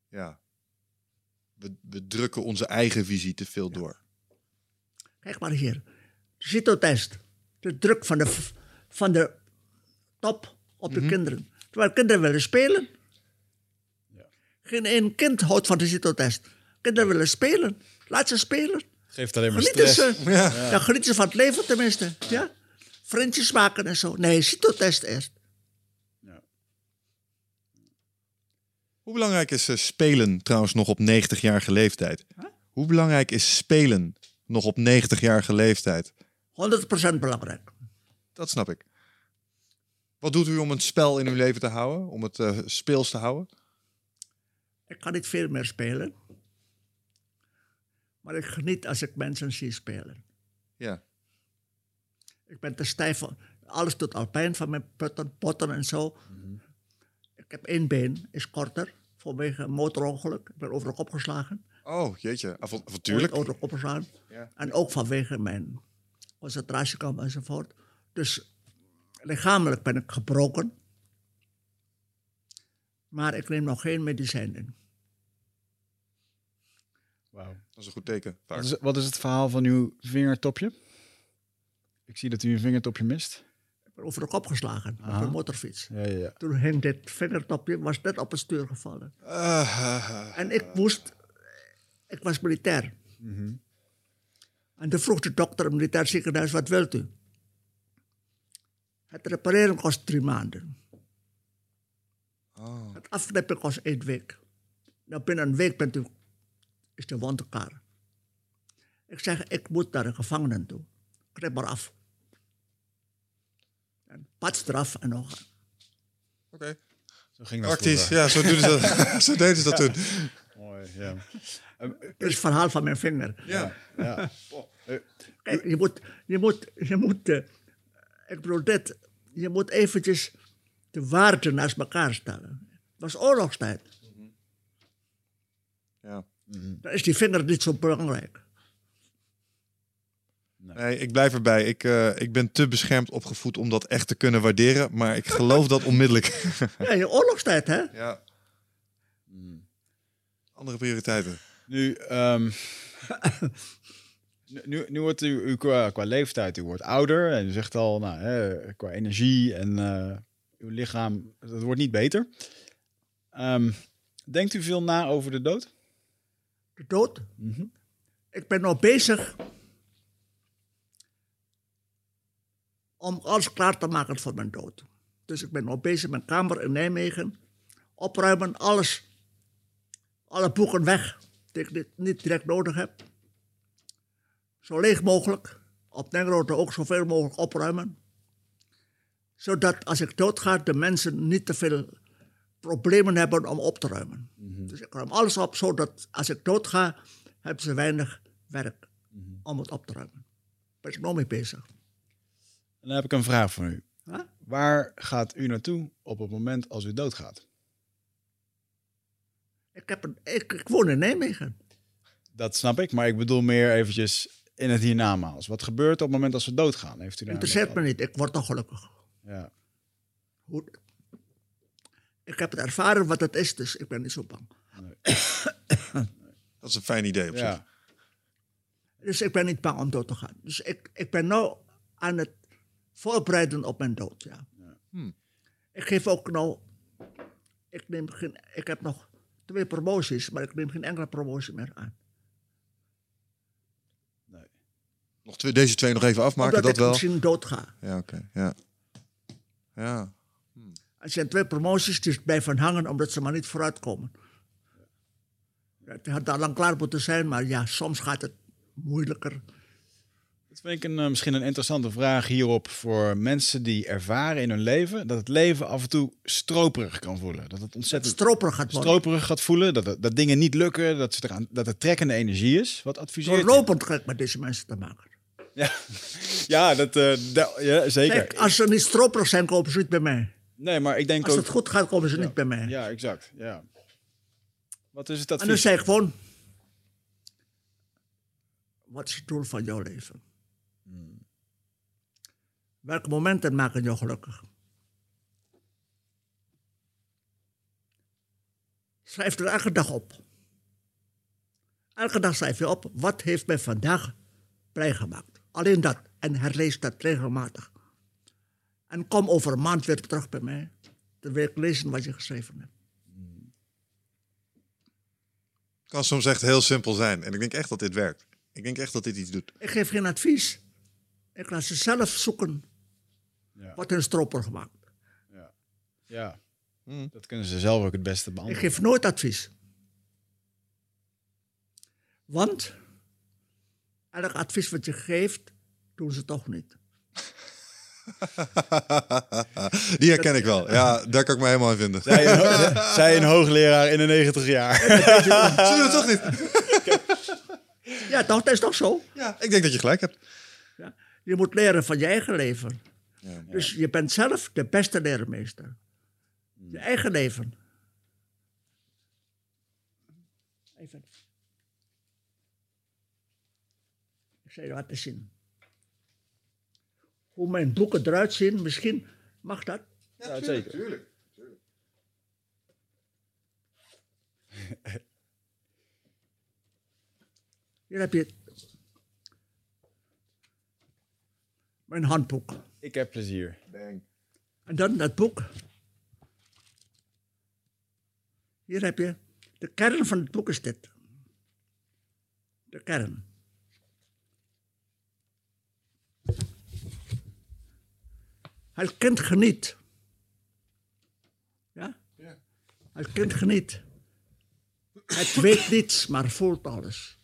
Ja. We, we drukken onze eigen visie te veel door. Kijk maar hier. De CITO-test. De druk van de, van de top op de kinderen. Terwijl kinderen willen spelen. Geen één kind houdt van de CITO-test. Kinderen willen spelen. Laat ze spelen. Geeft alleen maar Genieten stress. ze. Ja. genieten ze van het leven tenminste. Ja? Vriendjes maken en zo. Nee, CITO-test eerst. Hoe belangrijk is eh, spelen trouwens nog op 90-jarige leeftijd? Hoe belangrijk is spelen nog op 90-jarige leeftijd? 100% belangrijk. Dat snap ik. Wat doet u om een spel in uw leven te houden? Om het eh, speels te houden? Ik kan niet veel meer spelen. Maar ik geniet als ik mensen zie spelen. Ja. Ik ben te stijf. Alles doet al pijn van mijn putten, potten en zo. Ik heb één been, is korter. Vanwege een motorongeluk. Ik ben over de kop geslagen. Oh, jeetje. Avon- Avontuurlijk. Over de kop geslagen. Ja. En ook vanwege mijn concentratiekamp enzovoort. Dus lichamelijk ben ik gebroken. Maar ik neem nog geen medicijn in. Wauw. Dat is een goed teken. Wat is, wat is het verhaal van uw vingertopje? Ik zie dat u een vingertopje mist. Ik over de kop geslagen op een motorfiets. Ja, ja, ja. Toen hing dit vingertopje, was net op het stuur gevallen. Ah, En ik moest, ik was militair. Mhm. En toen vroeg de dokter het militair ziekenhuis, wat wilt u? Het repareren kost drie maanden. oh. Het afknippen kost één week. Nou, binnen een week bent u, is de wond klaar. Ik zeg, ik moet naar de gevangenen toe. Knip maar af. En eraf en nog. Oké. Zo ging dat Praktisch, ja, zo, doen ze dat. (laughs) zo deden ze dat toen. Mooi, ja. Dat is het verhaal van mijn vinger. Ja. ja. Kijk, je moet, je moet, je moet, eh, ik bedoel dit, je moet eventjes de waarden naast elkaar stellen. Het was oorlogstijd. ja. Dan is die vinger niet zo belangrijk. Nee, ik blijf erbij. Ik, eh, ik ben te beschermd opgevoed om dat echt te kunnen waarderen. Maar ik geloof dat onmiddellijk. (laughs) Ja, je oorlogstijd, hè? ja. Andere prioriteiten. Nu, ehm, (laughs) nu- nu, wordt u, u qua, qua leeftijd, u wordt ouder en u zegt al, nou, hè, qua energie en eh, uw lichaam, het wordt niet beter. Ehm, denkt u veel na over de dood? De dood. Ik ben nog bezig om alles klaar te maken voor mijn dood. Dus ik ben nog bezig mijn kamer in Nijmegen. Opruimen, alles. Alle boeken weg die ik niet direct nodig heb. Zo leeg mogelijk. Op Nengrote ook zoveel mogelijk opruimen. Zodat als ik doodga, de mensen niet te veel problemen hebben om op te ruimen. Dus ik ruim alles op, zodat als ik doodga, hebben ze weinig werk om het op te ruimen. Daar ben ik nog mee bezig. En dan heb ik een vraag voor u. Huh? Waar gaat u naartoe op het moment als u doodgaat? Ik, heb een, ik, ik woon in Nijmegen. Dat snap ik, maar ik bedoel meer eventjes in het hiernamaals. Wat gebeurt op het moment als we doodgaan? Heeft u daar Interesseert me niet, ik word nog gelukkig. Ja. Hoe- Ik heb het ervaren wat het is, dus ik ben niet zo bang. (coughs) Dat is een fijn idee op zich. ja. Dus ik ben niet bang om dood te gaan. Dus ik, ik ben nu aan het voorbereiden op mijn dood, ja. Ik geef ook nou... Ik, neem geen, ik heb nog twee promoties, maar ik neem geen enkele promotie meer aan. Nog twee, deze twee nog even afmaken, Omdat dat ik wel. misschien dood ga. Ja, oké. Ja. Ja. Er zijn twee promoties die blijven hangen omdat ze maar niet vooruitkomen. Het had al lang klaar moeten zijn, maar ja, soms gaat het moeilijker. Dat vind ik een, eh, misschien een interessante vraag hierop voor mensen die ervaren in hun leven dat het leven af en toe stroperig kan voelen. Dat het ontzettend stroperig gaat worden. stroperig gaat voelen, dat, dat dingen niet lukken, dat, ze eraan, dat er trekkende energie is. Wat adviseert u? Doorlopend krijg ik met deze mensen te maken. Ja, ja, dat, eh, da- ja zeker. Kijk, als ze niet stroperig zijn, komen ze niet bij mij. Nee, maar ik denk Als ook... het goed gaat, komen ze niet bij mij. Ja, exact. Ja. Wat is het En dan advies? zei ik gewoon... Wat is het doel van jouw leven? Welke momenten maken jou gelukkig? Schrijf er elke dag op. Elke dag schrijf je op, wat heeft mij vandaag blij gemaakt? Alleen dat. En herlees dat regelmatig. En kom over een maand weer terug bij mij. Dan wil ik lezen wat je geschreven hebt. Kan soms echt heel simpel zijn. En ik denk echt dat dit werkt. Ik denk echt dat dit iets doet. Ik geef geen advies. Ik laat ze zelf zoeken Ja. wat hun stroper gemaakt. Ja, Hmm. dat kunnen ze zelf ook het beste Ik beantwoorden. geef nooit advies. Want elk advies wat je geeft, doen ze toch niet. (laughs) Die herken ik wel. Ja, daar kan ik me helemaal in vinden. Zij een, ho- (laughs) zij een hoogleraar in de 90 jaar. (laughs) Ze doen het toch niet? Ja, toch, dat is toch zo? Ja, ik denk dat je gelijk hebt. Ja. Je moet leren van je eigen leven. Ja. Dus je bent zelf de beste leermeester. Je eigen leven. Even. Ik zal je laten zien. Hoe mijn boeken eruit zien, misschien mag dat. Ja, zeker. Tuurlijk. Hier heb je mijn handboek. Ik heb plezier. Bang. En dan dat boek. Hier heb je, de kern van het boek is dit. De kern. Het kind geniet. Ja? Ja. Het kind geniet. Het weet niets, maar voelt alles.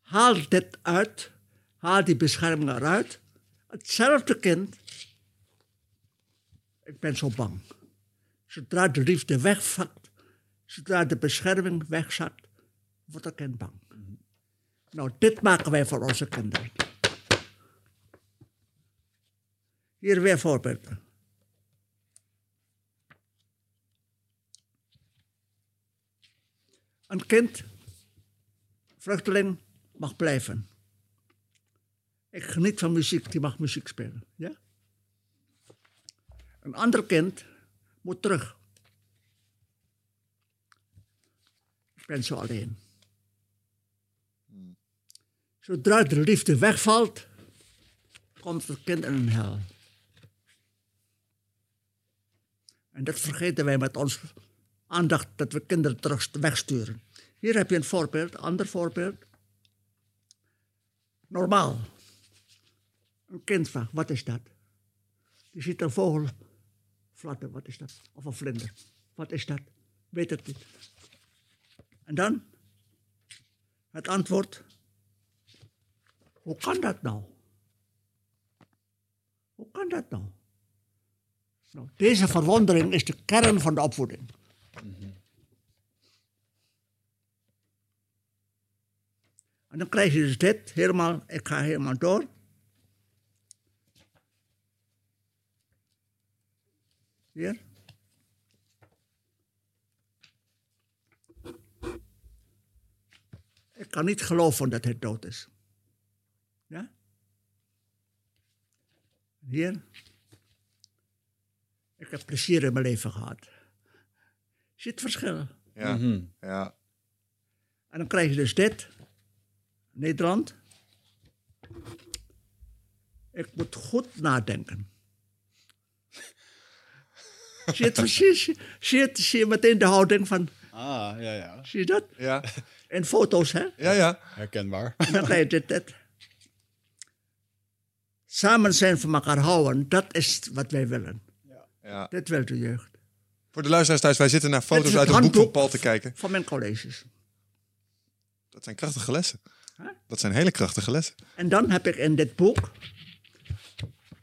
Haal dit uit. Haal die bescherming eruit. Hetzelfde kind. Ik ben zo bang. Zodra de liefde wegvakt, zodra de bescherming wegzakt, wordt dat kind bang. Nou, dit maken wij voor onze kinderen. Hier weer voorbeelden. Een kind, vluchteling, mag blijven. Ik geniet van muziek, die mag muziek spelen. Ja? Een ander kind moet terug. Ik ben zo alleen. Zodra de liefde wegvalt, komt het kind in een hel. En dat vergeten wij met ons aandacht dat we kinderen terug wegsturen. Hier heb je een voorbeeld, ander voorbeeld. Normaal. Een kind vraagt, wat is dat? Die ziet een vogel fladderen, wat is dat? Of een vlinder, wat is dat? Weet het niet. En dan het antwoord, hoe kan dat nou? Hoe kan dat nou? Nou deze verwondering is de kern van de opvoeding. En dan krijg je dus dit, helemaal, ik ga helemaal door. Hier. Ik kan niet geloven dat hij dood is. Ja? Hier. Ik heb plezier in mijn leven gehad. Zie het verschil? Ja. Mhm. ja. En dan krijg je dus dit. Nederland. Ik moet goed nadenken. (laughs) zie je het precies? Zie je, het, zie je meteen de houding van... Ah, ja, ja. Zie je dat? Ja. In foto's, hè? Ja, ja. Herkenbaar. En dan krijg je dit, dit. Samen zijn van elkaar houden, dat is wat wij willen. Ja. Dit wil de jeugd. Voor de luisteraars thuis, wij zitten naar foto's het uit het boek van Paul te kijken. Van mijn colleges. Dat zijn krachtige lessen. Huh? Dat zijn hele krachtige lessen. En dan heb ik in dit boek,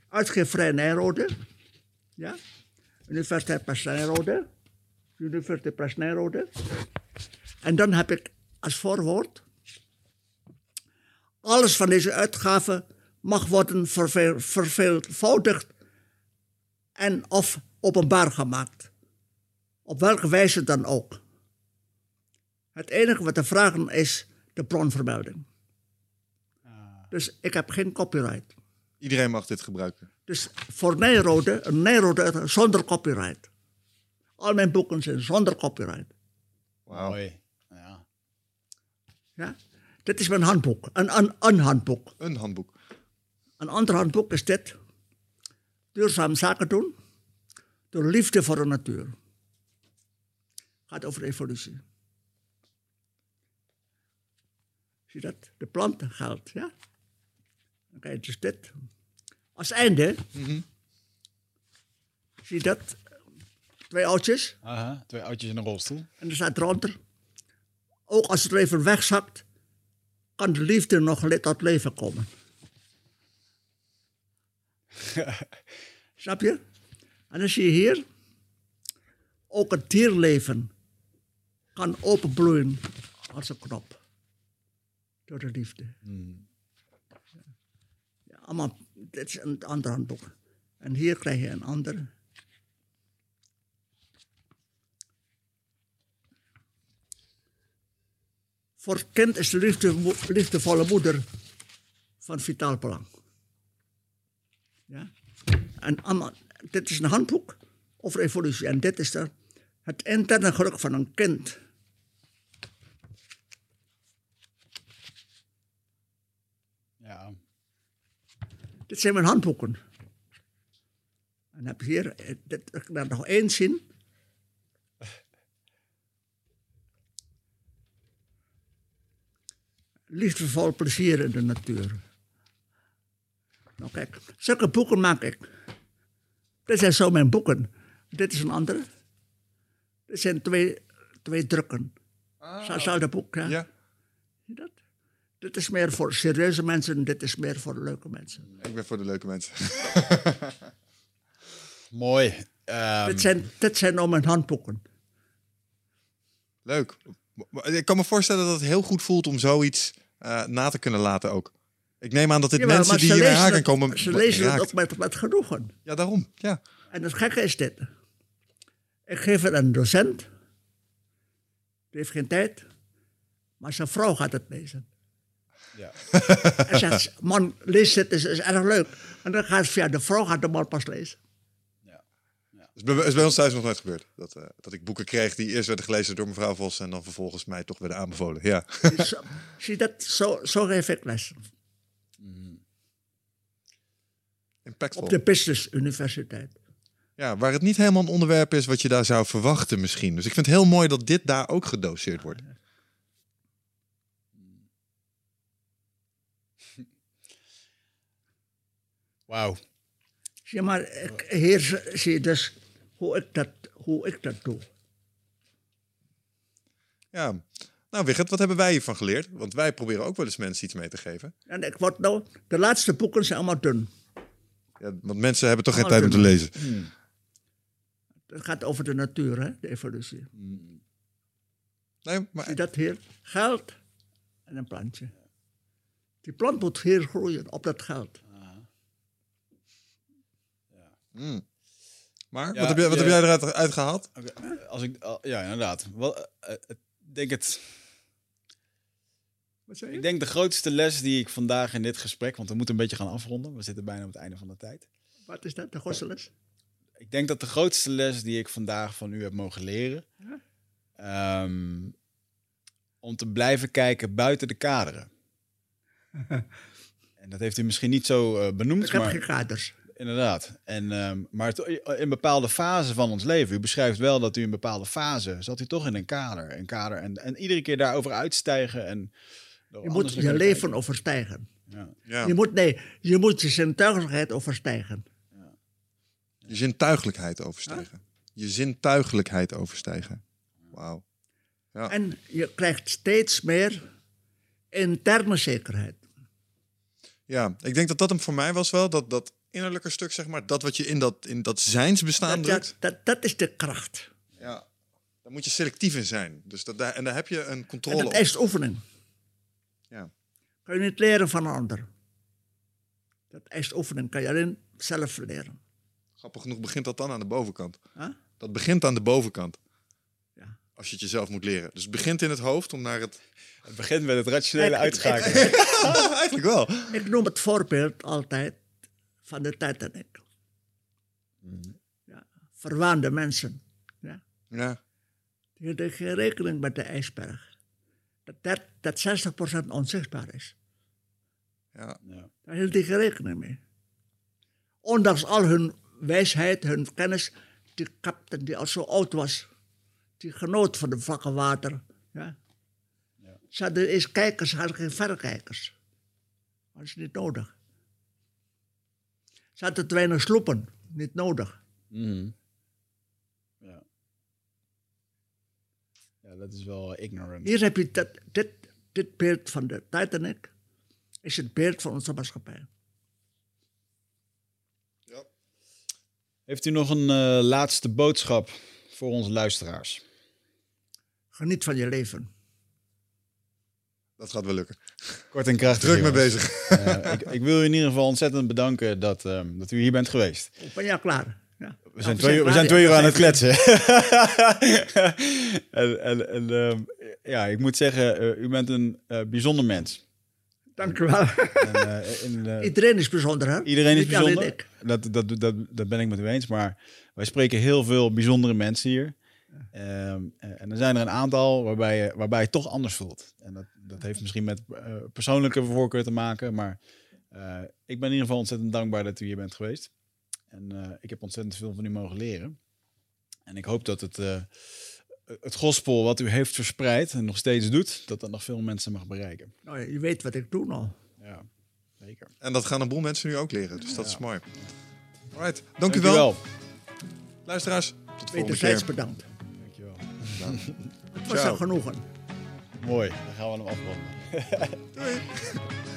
uitgeverij Nijrode, ja, Universiteit Pas Nijrode, Universiteit Pas Nijrode. En dan heb ik als voorwoord, alles van deze uitgaven mag worden verveel- verveelvoudigd en of openbaar gemaakt. Op welke wijze dan ook. Het enige wat te vragen is de bronvermelding. Dus ik heb geen copyright. Iedereen mag dit gebruiken. Dus voor Nijrode, een Nijrode zonder copyright. Al mijn boeken zijn zonder copyright. Wauw. Ja. Ja? Dit is mijn handboek, een, een, een handboek. Een handboek. Een ander handboek is dit. Duurzaam zaken doen door liefde voor de natuur. Gaat over evolutie. Zie je dat? De planten geldt, ja? Dan krijg je dus dit. Als einde, zie je dat? Twee oudjes. Aha, twee oudjes in een rolstoel. En er staat eronder. Ook als het even wegzakt, kan de liefde nog tot leven komen. (laughs) Snap je? En dan zie je hier. Ook het dierleven kan openbloeien als een knop. Door de liefde. Ja, allemaal, dit is een ander handboek. En hier krijg je een ander. Voor het kind is de liefde, liefdevolle moeder van vitaal belang. Ja? En allemaal, dit is een handboek over evolutie. En dit is de, het interne geluk van een kind. Ja. Dit zijn mijn handboeken. En heb je hier, eh, dit, ik laat nog één zien. Liefdevol plezier in de natuur. Nou kijk, zulke boeken maak ik. Dit zijn zo mijn boeken. Dit is een andere. Dit zijn twee, twee drukken. Hetzelfde boek, ja. Ja, Zie je dat? Dit is meer voor serieuze mensen, dit is meer voor leuke mensen. ik ben voor de leuke mensen. (laughs) Mooi. Ehm, dit, zijn, dit zijn nou mijn handboeken. Leuk. Ik kan me voorstellen dat het heel goed voelt om zoiets eh, na te kunnen laten ook. Ik neem aan dat dit Jawel, mensen die hier het- komen Ze lezen het ook met, met genoegen. Ja, daarom. Ja. En het gekke is dit. Ik geef het aan een docent. Die heeft geen tijd. Maar zijn vrouw gaat het lezen. ja. (laughs) En zegt, man, lees dit, is, is erg leuk. En dan gaat via de vrouw gaat de man pas lezen. is bij, is bij ons thuis nog nooit gebeurd. Dat, eh, dat ik boeken kreeg die eerst werden gelezen door mevrouw Vos en dan vervolgens mij toch werden aanbevolen. Ja. Zie dat, zo, zo geef ik les. Impactvol. Op de Business Universiteit. Ja, waar het niet helemaal een onderwerp is wat je daar zou verwachten misschien. Dus ik vind het heel mooi dat dit daar ook gedoseerd wordt. (laughs) Wauw. Je maar, ik, hier z- zie je dus hoe ik dat, hoe ik dat doe. Ja. Nou, Wigert, wat hebben wij hiervan geleerd? Want wij proberen ook wel eens mensen iets mee te geven. En ik word nou, de laatste boeken zijn allemaal dun. Ja, want mensen hebben toch geen Oh, tijd om te lezen. Het gaat over de natuur, hè, de evolutie. Nee, Zie maar je dat hier? Geld en een plantje. Die plant moet hier groeien op dat geld. Maar Ja, wat, heb jij, wat je- heb jij eruit uit gehaald? Oké, Als ik, al- ja, inderdaad. Wel, eh, eh, ik denk het. Wat zei Ik je? denk de grootste les die ik vandaag in dit gesprek, want we moeten een beetje gaan afronden. We zitten bijna op het einde van de tijd. Wat is dat, de gosseles? Ik denk dat de grootste les die ik vandaag van u heb mogen leren, ehm, om te blijven kijken buiten de kaderen. (laughs) en dat heeft u misschien niet zo eh, benoemd, Ik heb maar geen kaders. inderdaad. En, ehm, maar het- in bepaalde fasen van ons leven, u beschrijft wel dat u in bepaalde fase zat u toch in een kader, een kader en, en iedere keer daarover uitstijgen en Je moet je leven kijken. overstijgen. Ja. Ja. Je moet, nee, je moet je zintuigelijkheid overstijgen. Je zintuigelijkheid overstijgen. Je zintuigelijkheid overstijgen. Wauw. Ja. En je krijgt steeds meer interne zekerheid. Ja, ik denk dat dat hem voor mij was wel. Dat, dat innerlijke stuk, zeg maar. Dat wat je in dat, in dat zijnsbestaan Dat, drukt. dat, dat, dat is de kracht. Ja. Daar moet je selectief in zijn. Dus dat, daar, en daar heb je een En controle dat op. is oefening. Kan je niet leren van een ander. Dat is oefening. Kan je alleen zelf leren. Grappig genoeg begint dat dan aan de bovenkant. Huh? Dat begint aan de bovenkant. Ja. Als je het jezelf moet leren. Dus het begint in het hoofd om naar het... Het begint met het rationele uitschakelen. (laughs) Eigenlijk wel. Ik noem het voorbeeld altijd van de Titanic. Ja, verwaande mensen. Ja. Ja. Die hielden geen rekening met de ijsberg. Dat, dat, dat 60% onzichtbaar is. Ja. Ja. Daar hield hij geen rekening mee. Ondanks al hun wijsheid, hun kennis, die kapitein die al zo oud was, die genoot van de vlakke water. Ja. Ze hadden eens kijkers, ze hadden geen verrekijkers. Dat is niet nodig. Ze hadden te weinig sloepen, niet nodig. Mhm. ja. Ja, dat is wel ignorant. Hier heb je dat, dit, dit beeld van de Titanic, is het beeld van onze maatschappij. Heeft u nog een eh, laatste boodschap voor onze luisteraars? Geniet van je leven. Dat gaat wel lukken. Kort en krachtig. Druk mee bezig. Eh, ik, ik wil u in ieder geval ontzettend bedanken dat, ehm, dat u hier bent geweest. Ik ben ja klaar. Ja. We zijn, twee, uur- we zijn twee uur aan het kletsen. (laughs) en en, en ehm, ja, ik moet zeggen, eh, u bent een eh, bijzonder mens. Dank u wel. En, eh, in, (laughs) Iedereen is bijzonder, hè? Iedereen is bijzonder. ik. Dat, dat, dat, dat ben ik met u eens. Maar wij spreken heel veel bijzondere mensen hier. Ehm, eh, en er zijn er een aantal waarbij je, waarbij je toch anders voelt. En dat, dat heeft misschien met persoonlijke voorkeur te maken. Maar Eh, ik ben in ieder geval ontzettend dankbaar dat u hier bent geweest. En eh, ik heb ontzettend veel van u mogen leren. En ik hoop dat het, eh, het gospel wat u heeft verspreid en nog steeds doet, dat dat nog veel mensen mag bereiken. Nou, ja, je weet wat ik doe al. Ja, zeker. En dat gaan een boel mensen nu ook leren. Dus dat is mooi. Alright, dank, u wel. Luisteraars, tot de volgende keer. bedankt. Dankjewel. Het was Ciao. een genoegen. Mooi, dan gaan we hem afronden. Doei. (laughs)